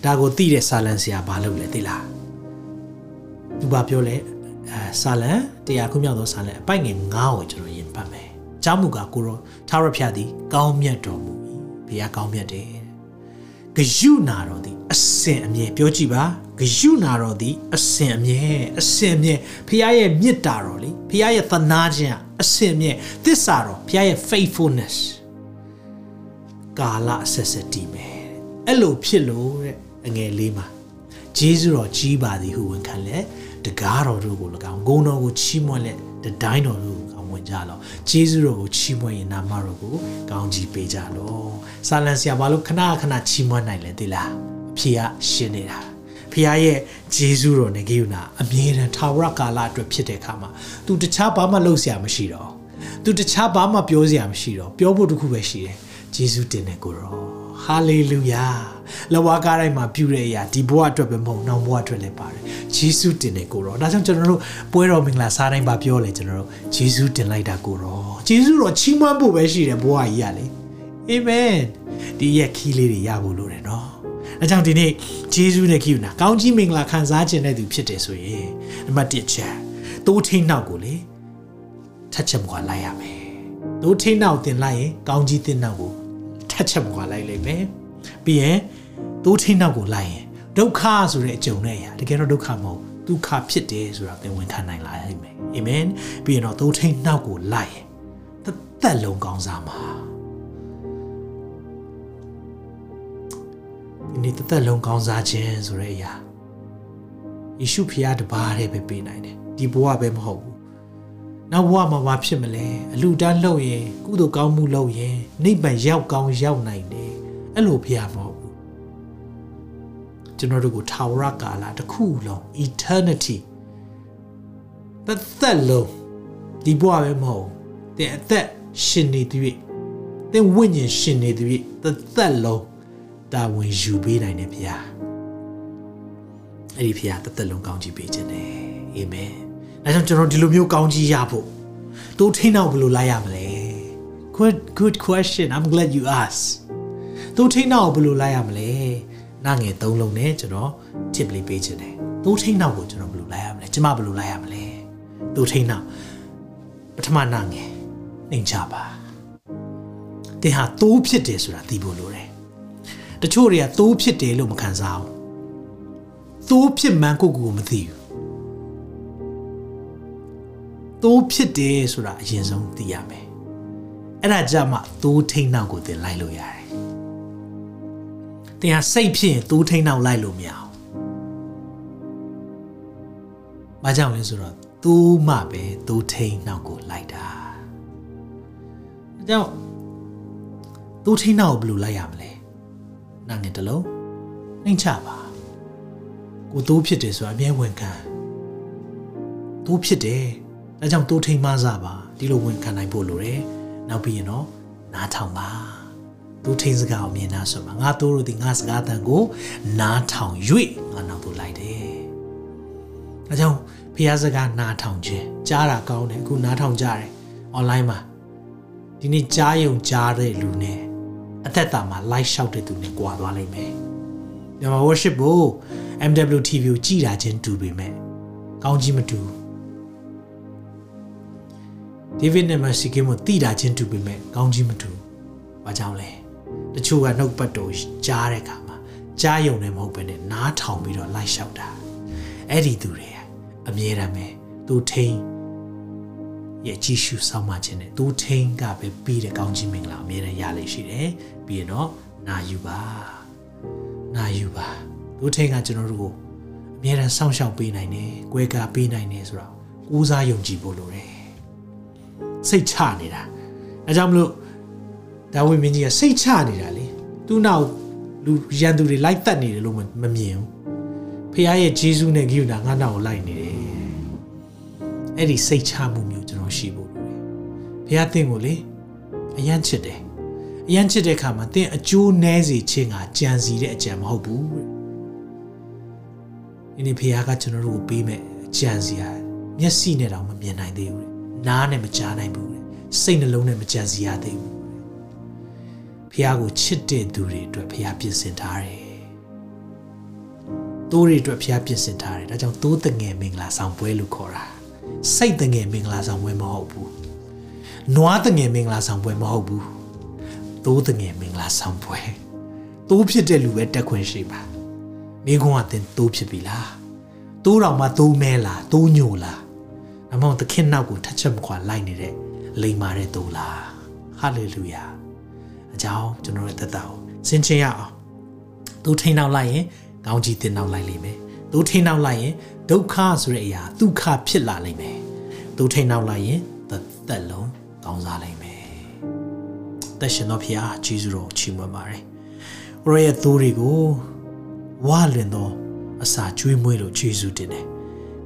ဒါကိုသိတဲ့ဆာလန်ဆရာဘာလုပ်လဲသိလားသူဘာပြောလဲအဲဆာလန်တရားခုမြောက်သောဆာလန်အပိုက်ငယ်9ကိုကျွန်တော်ယင်ပတ်မယ်။ကျောင်းမူကကိုရောထာဝရဘုရားသည်ကောင်းမြတ်တော်မူ၏။ဘုရားကောင်းမြတ်တယ်။ဂယုနာတော်သည်အစင်အမြဲပြောကြည့်ပါ ဂယုနာတော်သည်အစင်အမြဲအစင်အမြဲဘုရားရဲ့မေတ္တာတော်လေဘုရားရဲ့သနာခြင်းအစင်အမြဲသစ္စာတော်ဘုရားရဲ့ faithfulness ကာလအဆက်ဆက်တည်မယ်အဲ့လိုဖြစ်လို့တဲ့အငယ်လေးမှာဂျေဇုတော်ကြီးပါသည်ဟုဝန်ခံလဲတကားတော်တို့ကို၎င်းဂုံတော်ကိုချီးမွမ်းလဲတတိုင်းတော်တို့ကိုကောင်းဝင်ကြလောဂျေဇုတော်ကိုချီးမွမ်းရင်နာမတော်ကိုကောင်းကြီးပေးကြလောဆာလန်ဆရာဘာလို့ခဏခဏချီးမွမ်းနိုင်လဲသိလားအဖေကရှင်းနေတာ ဖခင်ရဲ့ဂျေဇုတော်နဲ့ဂိယူနာအမြဲတမ်းထာဝရကာလအတွက်ဖြစ်တဲ့အခါမှာ तू တခြားဘာမှလုပ်စရာမရှိတော့ तू တခြားဘာမှပြောစရာမရှိတော့ပြောဖို့တခုပဲရှိတယ်ဂျေဇုတင်တဲ့ကိုရောဟာလေလုယာလဝါကားတိုင်းမှာပြုတဲ့အရာဒီဘဝအတွက်ပဲမဟုတ်နောက်ဘဝအတွက်လည်းပါတယ်ဂျေဇုတင်တဲ့ကိုရောဒါကြောင့်ကျွန်တော်တို့ပွဲတော်မင်္ဂလာစားတိုင်းပါပြောလေကျွန်တော်တို့ဂျေဇုတင်လိုက်တာကိုရောဂျေဇုတော်ချီးမွမ်းဖို့ပဲရှိတယ်ဘဝကြီးရလေအာမင်ဒီရက်ခီးလေးတွေရဖို့လိုတယ်နော် အဲကြောင့်ဒီနေ့ဂျေဇုနဲ့ခိယူနာကောင်းကြီးမင်္ဂလာခံစားခြင်းတဲ့သူဖြစ်တယ်ဆိုရင်နံပါတ်1ချက်တိုးထိန်နောက်ကိုလေထက်ချက်မကွာလိုက်ရမယ်တိုးထိန်နောက်တင်လိုက်ရင်ကောင်းကြီးတင်နောက်ကိုထက်ချက်မကွာလိုက်လိမ့်မယ်ပြီးရင်တိုးထိန်နောက်ကိုလိုက်ရင်ဒုက္ခဆိုတဲ့အကြုံနဲ့ရတကယ်တော့ဒုက္ခမဟုတ်ဒုက္ခဖြစ်တယ်ဆိုတာသင်ဝန်ခံနိုင်လာရမယ်အာမင်ပြီးရင်တော့တိုးထိန်နောက်ကိုလိုက်ရင်သက်လုံးကောင်းစားမှာ ဒီနေ့တစ်သက်လုံးကောင်းစားခြင်းဆိုတဲ့အရာယေရှုဖခင်တပါးတည်းပဲပေးနိုင်တယ်ဒီဘဝပဲမဟုတ်ဘူးနောက်ဘဝမှာဘာဖြစ်မလဲအလူတန်းလှုပ်ရင်ကုသိုလ်ကောင်းမှုလုပ်ရင်နိဗ္ဗာန်ရောက်ကောင်းရောက်နိုင်တယ်အဲ့လိုဖခင်မဟုတ်ဘူးကျွန်တော်တို့ကိုထာဝရကာလတစ်ခုလုံး eternity တစ်သက်လုံးဒီဘဝပဲမဟုတ်တဲ့အသက်ရှင်နေသူ၍သင်ဝိညာဉ်ရှင်နေသူ၍တစ်သက်လုံး တာဝန်ယူပေးနိုင်တယ်ဗျာအဲ့ဒီဖျားတစ်သက်လုံးကောင်းကြီးပေးခြင်းတယ်အာမင်အဲကြောင့်ကျွန်တော်ဒီလိုမျိုးကောင်းကြီးရဖို့တို့ထိန်းတော့ဘယ်လိုလိုက်ရမလဲ good good question i'm glad you asked တို့ထိန်းတော့ဘယ်လိုလိုက်ရမလဲနာငယ်သုံးလုံးနဲ့ကျွန်တော် tip လေးပေးခြင်းတယ်တို့ထိန်းတော့ကိုကျွန်တော်ဘယ်လိုလိုက်ရမလဲကျမဘယ်လိုလိုက်ရမလဲတို့ထိန်းတော့ပထမနာငယ်နှိမ်ချပါတင်ဟာတိုးဖြစ်တယ်ဆိုတာသိဖို့လိုတယ် တချို့တွေကသိုးဖြစ်တယ်လို့မခံစားဘူးသိုးဖြစ်မှန်းကိုကိုမသိဘူးသိုးဖြစ်တယ်ဆိုတာအရင်ဆုံးသိရမယ်အဲ့ဒါကြမှာသိုးထိန်နောက်ကိုသင်လိုက်လို့ရတယ်သင်ဟာစိတ်ဖြစ်ရင်သိုးထိန်နောက်လိုက်လို့မရအောင်။ဘာကြောင့်လဲဆိုတော့သိုးမှပဲသိုးထိန်နောက်ကိုလိုက်တာ။အဲကြောင့်သိုးထိန်နောက်ကိုဘယ်လိုလိုက်ရမလဲ။ နာငယ်တလုံးနှိမ်ချပါကိုတိုးဖြစ်တယ်ဆိုတာအမြဲဝန်ခံတိုးဖြစ်တယ်ဒါကြောင့်တိုးထိန်မစားပါဒီလိုဝန်ခံနိုင်ဖို့လိုတယ်နောက်ပြီးရင်တော့နားထောင်ပါတိုးထိန်စကားကိုမြင်နာဆိုမှာငါတိုးလို့ဒီငါစကားတန်ကိုနားထောင်၍ငါနောက်သို့လိုက်တယ်ဒါကြောင့်ဖះစကားနားထောင်ခြင်းကြားတာကောင်းတယ်အခုနားထောင်ကြတယ် online မှာဒီနေ့ကြားယုံကြားတဲ့လူနဲ့ အသက်တာမှာ live လျှောက်တဲ့သူနဲ့ကြွာသွားလိမ့်မယ်မြန်မာ worship ကို MWTV ကိုကြည်တာချင်းတူပေမဲ့ကောင်းကြီးမတူဒေးဗစ်နဲ့မက်ဆီကင်းကိုတိတာချင်းတူပေမဲ့ကောင်းကြီးမတူဘာကြောင့်လဲတချို့ကနှုတ်ပတ်တော်ကြားတဲ့အခါမှာကြားယုံနေမဟုတ်ဘဲနဲ့နားထောင်ပြီးတော့လိုက်လျှောက်တာအဲ့ဒီသူတွေအမြဲတမ်းပဲသူထိန် ရဲ့ကြည်ရှုဆောင်မှခြင်းနဲ့သူထိန်ကပဲပြီးတဲ့ကောင်းကြီးမင်္ဂလာအမြဲတမ်းရလိမ့်ရှိတယ်ပြီးရင်တော့နာယူပါနာယူပါသူထိန်ကကျွန်တော်တို့ကိုအမြဲတမ်းစောင့်ရှောက်ပေးနိုင်တယ်၊ကြွယ်ကာပေးနိုင်တယ်ဆိုတော့ကိုးစားယုံကြည်ဖို့လိုတယ်စိတ်ချနေတာအဲကြောင့်မလို့ဒါဝိမင်းကြီးကစိတ်ချနေတာလေသူ့နောက်လူရန်သူတွေလိုက်တက်နေတယ်လို့မမြင်ဘူးဖခင်ရဲ့ဂျေဇုနဲ့ဂိယူနာငါနောက်ကိုလိုက်နေတယ်အဲ့ဒီစိတ်ချမှုမျိုး ကျွန်တော်ရှိဖို့လိုတယ်ဖခင်သင်ကိုလေအယမ်းချစ်တယ်အယမ်းချစ်တဲ့အခါမှာသင်အကျိုးနည်းစေခြင်းကကြံစီတဲ့အကြံမဟုတ်ဘူးဒီနေ့ဖခင်ကကျွန်တော်တို့ကိုပေးမဲ့အကြံစီဟာမျက်စိနဲ့တောင်မမြင်နိုင်သေးဘူးနားနဲ့မကြားနိုင်ဘူးစိတ်နှလုံးနဲ့မကြံစီရသေးဘူးဖះကိုချစ်တဲ့သူတွေအတွက်ဖះပြင်ဆင်ထားတယ်။တိုးတွေအတွက်ဖះပြင်ဆင်ထားတယ်။ဒါကြောင့်တိုးတငယ်မင်္ဂလာဆောင်ပွဲလို့ခေါ်တာ။ စိတ်တငယ်မင်္ဂလာဆောင်ပွဲမဟုတ်ဘူး။နွားတငယ်မင်္ဂလာဆောင်ပွဲမဟုတ်ဘူး။တိုးတငယ်မင်္ဂလာဆောင်ပွဲ။တိုးဖြစ်တဲ့လူပဲတက်ခွင့်ရှိပါ။မိခွန်းကတင်တိုးဖြစ်ပြီလား။တိုးတော်မှတိုးမဲလားတိုးညိုလား။အမောင်သခင်နောက်ကိုထက်ချက်မခွာလိုက်နေတဲ့လိမ္မာတဲ့တိုးလား။ဟာလေလုယာ။အကြောင်းကျွန်တော်ရဲ့သက်တာကိုဆင်ခြင်ရအောင်သူထိန်းနောက်လိုက်ရင်ကောင်းကြီးတင်နောက်လိုက်လိမ့်မယ်သူထိန်းနောက်လိုက်ရင် ဒုက္ခဆိုတဲ့အရာဒုက္ခဖြစ်လာလိမ့်မယ်သူထိန်းနောက်လိုက်ရင်သက်လုံးကောင်းစားလိမ့်မယ်သက်ရှင်တော်ဖခင်ဂျေဇုတော်ချီးမွမ်းပါတယ်ကိုရရဲ့သိုးတွေကိုဝါလွင်သောအစာကျွေးမွေးလို့ဂျေဇုတင်တယ်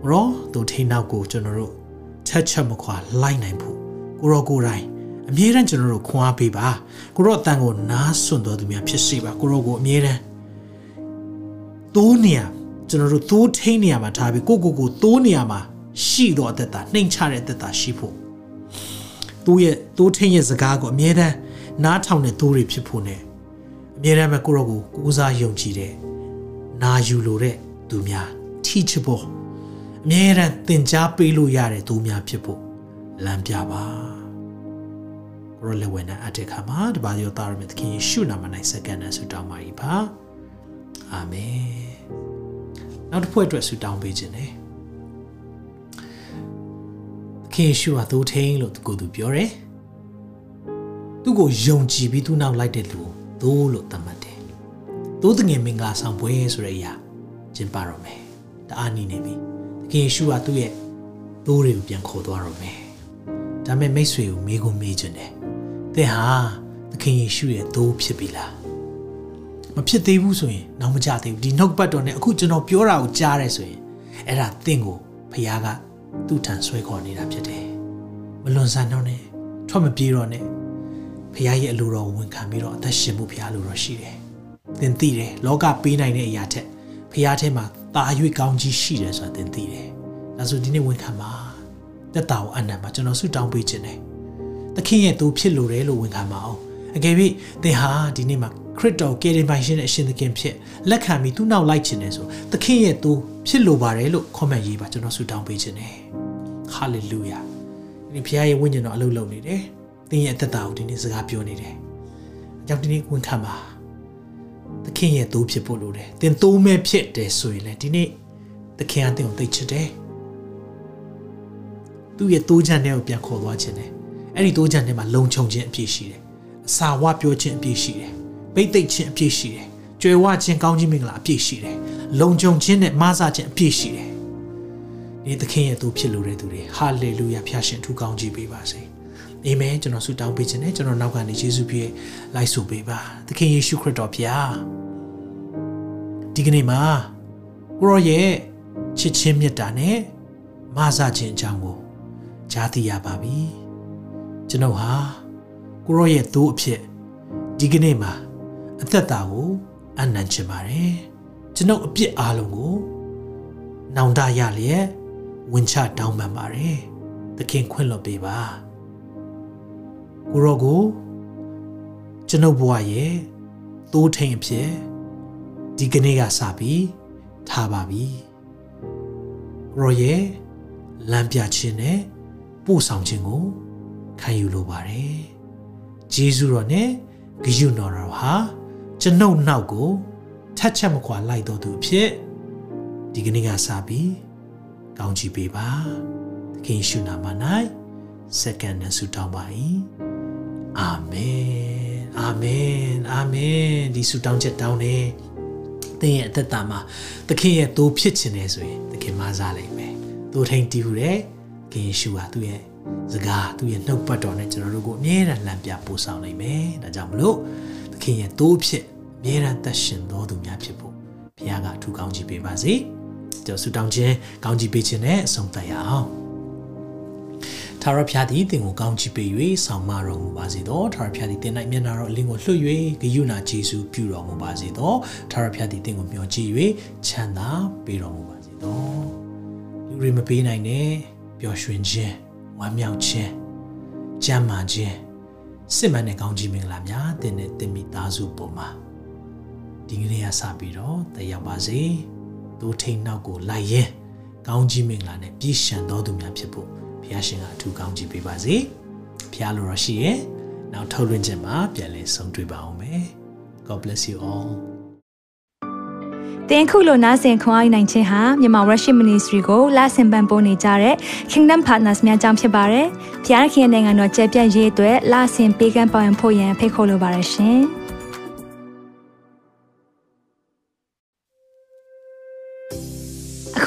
ကိုရောသူထိန်းနောက်ကိုကျွန်တော်တို့ချက်ချက်မခွာလိုက်နိုင်ဖို့ကိုရောကိုယ်တိုင်အမြဲတမ်းကျွန်တော်တို့ခွန်အားပေးပါကိုရော့အတန်ကိုနားစွန့်တော်သူများဖြစ်စေပါကိုရော့ကိုအမြဲတမ်းသိုးနေရ ကျွန်တော်တို့သိုးထိန်နေရမှာထားပြီးကိုကိုကိုသိုးနေရမှာရှိတော့အသက်တာနှိမ်ချတဲ့အသက်တာရှိဖို့သူ့ရဲ့သိုးထိန်ရဲ့စကားကိုအမြဲတမ်းနားထောင်တဲ့သိုးတွေဖြစ်ဖို့ ਨੇ အမြဲတမ်းပဲကိုရော့ကိုကိုးစားယုံကြည်တဲ့နာယူလိုတဲ့သူများ teachable အမြဲတမ်းသင်ကြားပေးလို့ရတဲ့သူများဖြစ်ဖို့လမ်းပြပါကိုရလက်ဝဲနဲ့အတက်ခါမှာတပါးရောသားရမြတ်သခင်ယေရှုနာမ၌စက္ကန့်နဲ့ဆုတောင်းပါ၏ပါအာမင် နောက်တစ်ဖွဲ့အတွက်ဆုတောင်းပေးခြင်းနဲ့သခင်ယေရှုဟာသိုးထိန်လို့ကိုသူပြောတယ်သူ့ကိုယုံကြည်ပြီးသူ့နောက်လိုက်တဲ့လူကိုသိုးလို့သတ်မှတ်တယ်သိုးတငယ်မင်္ဂလာဆောင်ပွဲဆိုတဲ့အရာကျင်းပတော့မယ်တအားနီးနေပြီသခင်ယေရှုဟာသူ့ရဲ့သိုးတွေကိုပြန်ခေါ်သွားတော့မယ်ဒါပေမဲ့မိတ်ဆွေကိုမေးခွန်းမေးခြင်းတယ်သင်ဟာသခင်ယေရှုရဲ့သိုးဖြစ်ပြီလား မဖြစ်သေးဘူးဆိုရင်နောက်မကြသေးဘူးဒီနှုတ်ပတ်တော်နဲ့အခုကျွန်တော်ပြောတာကိုကြားရဲဆိုရင်အဲ့ဒါသင်ကိုဖခင်ကသူ့ထံဆွဲခေါ်နေတာဖြစ်တယ်မလွန်ဆန်တော့နဲ့ထွက်မပြေးတော့နဲ့ဖခင်ရဲ့အလိုတော်ဝန်ခံပြီးတော့အသက်ရှင်မှုဖခင်လိုတော်ရှိတယ်သင်သိတယ်လောကပေးနိုင်တဲ့အရာထက်ဖခင်ထဲမှာတာ၍ကောင်းကြီးရှိတယ်ဆိုတာသင်သိတယ်ဒါဆိုဒီနေ့ဝန်ခံပါတက်တာကိုအနံ့မှာကျွန်တော်ဆုတောင်းပေးခြင်းတယ်သခင်ရဲ့သူဖြစ်လို့တယ်လို့ဝန်ခံပါအောင်အကယ်၍သင်ဟာဒီနေ့မှာ ခရစ်တော်ကယ်တင်ပိုင်ရှင်တဲ့အရှင်သခင်ဖြစ်လက်ခံပြီးသူ့နောက်လိုက်ခြင်းနဲ့ဆိုသခင်ရဲ့သူဖြစ်လို့ပါတယ်လို့ comment ရေးပါကျွန်တော်ဆုတောင်းပေးခြင်းနဲ့ဟာလေလုယာဒီဖခင်ရဲ့ဝိညာဉ်တော်အလုပ်လုပ်နေတယ်သင်ရဲ့အသက်တာကိုဒီနေ့စကားပြောနေတယ်အကြောင်းဒီနေ့ဝန်ခံပါသခင်ရဲ့သူဖြစ်ဖို့လိုတယ်သင်သုံးမဲ့ဖြစ်တယ်ဆိုရင်လည်းဒီနေ့သခင်ကသင်ကိုသိချစ်တယ်သူ့ရဲ့တိုးချမ်းတဲ့ကိုပြန်ခေါ်သွားခြင်းနဲ့အဲ့ဒီတိုးချမ်းထဲမှာလုံခြုံခြင်းအပြည့်ရှိတယ်အစာဝပြောခြင်းအပြည့်ရှိတယ် ပိတ်သိက်ခြင်းအပြည့်ရှိတယ်ကြွယ်ဝခြင်းကောင်းခြင်းမင်္ဂလာအပြည့်ရှိတယ်လုံခြုံခြင်းနဲ့မဆာခြင်းအပြည့်ရှိတယ်ဒီသခင်ရဲ့သူဖြစ်လို့တဲ့သူတွေဟာလေလုယာဖျားရှင်ထူကောင်းကြီးပေးပါစေအာမင်ကျွန်တော်ဆုတောင်းပေးခြင်းနဲ့ကျွန်တော်နောက်ကနေယေရှုပြည့်လိုက်ဆိုပေးပါသခင်ယေရှုခရစ်တော်ဖျားဒီကနေ့မှာကိုရောရဲ့ချစ်ချင်းမြတ်တာနဲ့မဆာခြင်းအကြောင်းကိုကြားသိရပါပြီကျွန်ုပ်ဟာကိုရောရဲ့သိုးအဖြစ်ဒီကနေ့မှာ အသက်တာကိုအနံ့ချင်ပါတယ်ကျွန်ုပ်အပြစ်အားလုံးကိုနောင်တရလျက်ဝင်ချတောင်းပန်ပါတယ်သခင်ခွင့်လွှတ်ပေးပါကိုရောကိုကျွန်ုပ်ဘဝရဲ့သိုးထိန်အဖြစ်ဒီကနေ့ကစပြီးထားပါပြီကိုရောရဲ့လမ်းပြခြင်းနဲ့ပို့ဆောင်ခြင်းကိုခံယူလိုပါတယ်ဂျေဇုတော်နဲ့ဂရုတော်တော်ဟာ ကျွန်ုပ်နောက်ကိုထက်ချက်မခွာလိုက်တော်သူအဖြစ်ဒီကနေ့ကစပြီးကောင်းချီးပေးပါသခင်ယေရှုနာမ၌စက္ကန့်နဲ့ဆုတောင်းပါ၏အာမင်အာမင်အာမင်ဒီဆုတောင်းချက်တောင်းနေသင်ရဲ့အသက်တာမှာသခင်ရဲ့သိုးဖြစ်ခြင်းနဲ့ဆိုရင်သခင်မစားလိမ့်မယ်သိုးထိန်တည်ဟူတဲ့သခင်ယေရှုဟာသူ့ရဲ့စကားသူ့ရဲ့နှုတ်ပတ်တော်နဲ့ကျွန်တော်တို့ကိုအမြဲတမ်းလမ်းပြပို့ဆောင်နိုင်မယ်ဒါကြောင့်မလို့သခင်ရဲ့သိုးဖြစ်အ မြဲတမ်းသက်ရှင်တော်သူများဖြစ်ဖို့ဘုရားကအထူးကောင်းချီးပေးပါစေကျွန်တော်ဆုတောင်းခြင်းကောင်းချီးပေးခြင်းနဲ့အဆုံးသတ်ရအောင်ထာဝရဘုရားသည်သင်ကိုကောင်းချီးပေး၍ဆောင်မတော်မူပါစေသောထာဝရဘုရားသည်သင်၌မျက်နာတော်အလင်းကိုလွှတ်၍ဂယုဏကျေးဇူးပြုတော်မူပါစေသောထာဝရဘုရားသည်သင်ကိုမျှော်ကြည့်၍ချမ်းသာပေးတော်မူပါစေသောလူတွေမပေးနိုင်တဲ့ပျော်ရွှင်ခြင်းဝမ်းမြောက်ခြင်းကြမ်းမာခြင်းစစ်မှန်တဲ့ကောင်းချီးမင်္ဂလာများသင်နဲ့သင်မိသားစုပေါ်မှာ ဒီကနေ့ကစပြီးတော့တက်ရောက်ပါစေသူထိန်နောက်ကိုလိုက်ရင်ကောင်းကြီးမင်္ဂလာနဲ့ပြည့်ရှံတော်သူများဖြစ်ဖို့ဘုရားရှင်ကအထူးကောင်းချီးပေးပါစေဘုရားလိုတော်ရှိရဲ့နောက်ထုတ်လွှင့်ခြင်းမှာပြန်လည်ဆုံတွေ့ပါအောင်မယ် God bless you all တင်ခုလိုနာဆင်ခွန်အားနိုင်ခြင်းဟာမြန်မာ Worship Ministry ကိုလာဆင်ပန်ပိုးနေကြတဲ့ Kingdom Partners များအကြောင်းဖြစ်ပါတယ်။ဖျားခင်နိုင်ငံတော်ကျယ်ပြန့်ရေးအတွက်လာဆင်ပေးကမ်းပောင်းဖို့ရန်ဖိတ်ခေါ်လိုပါတယ်ရှင်။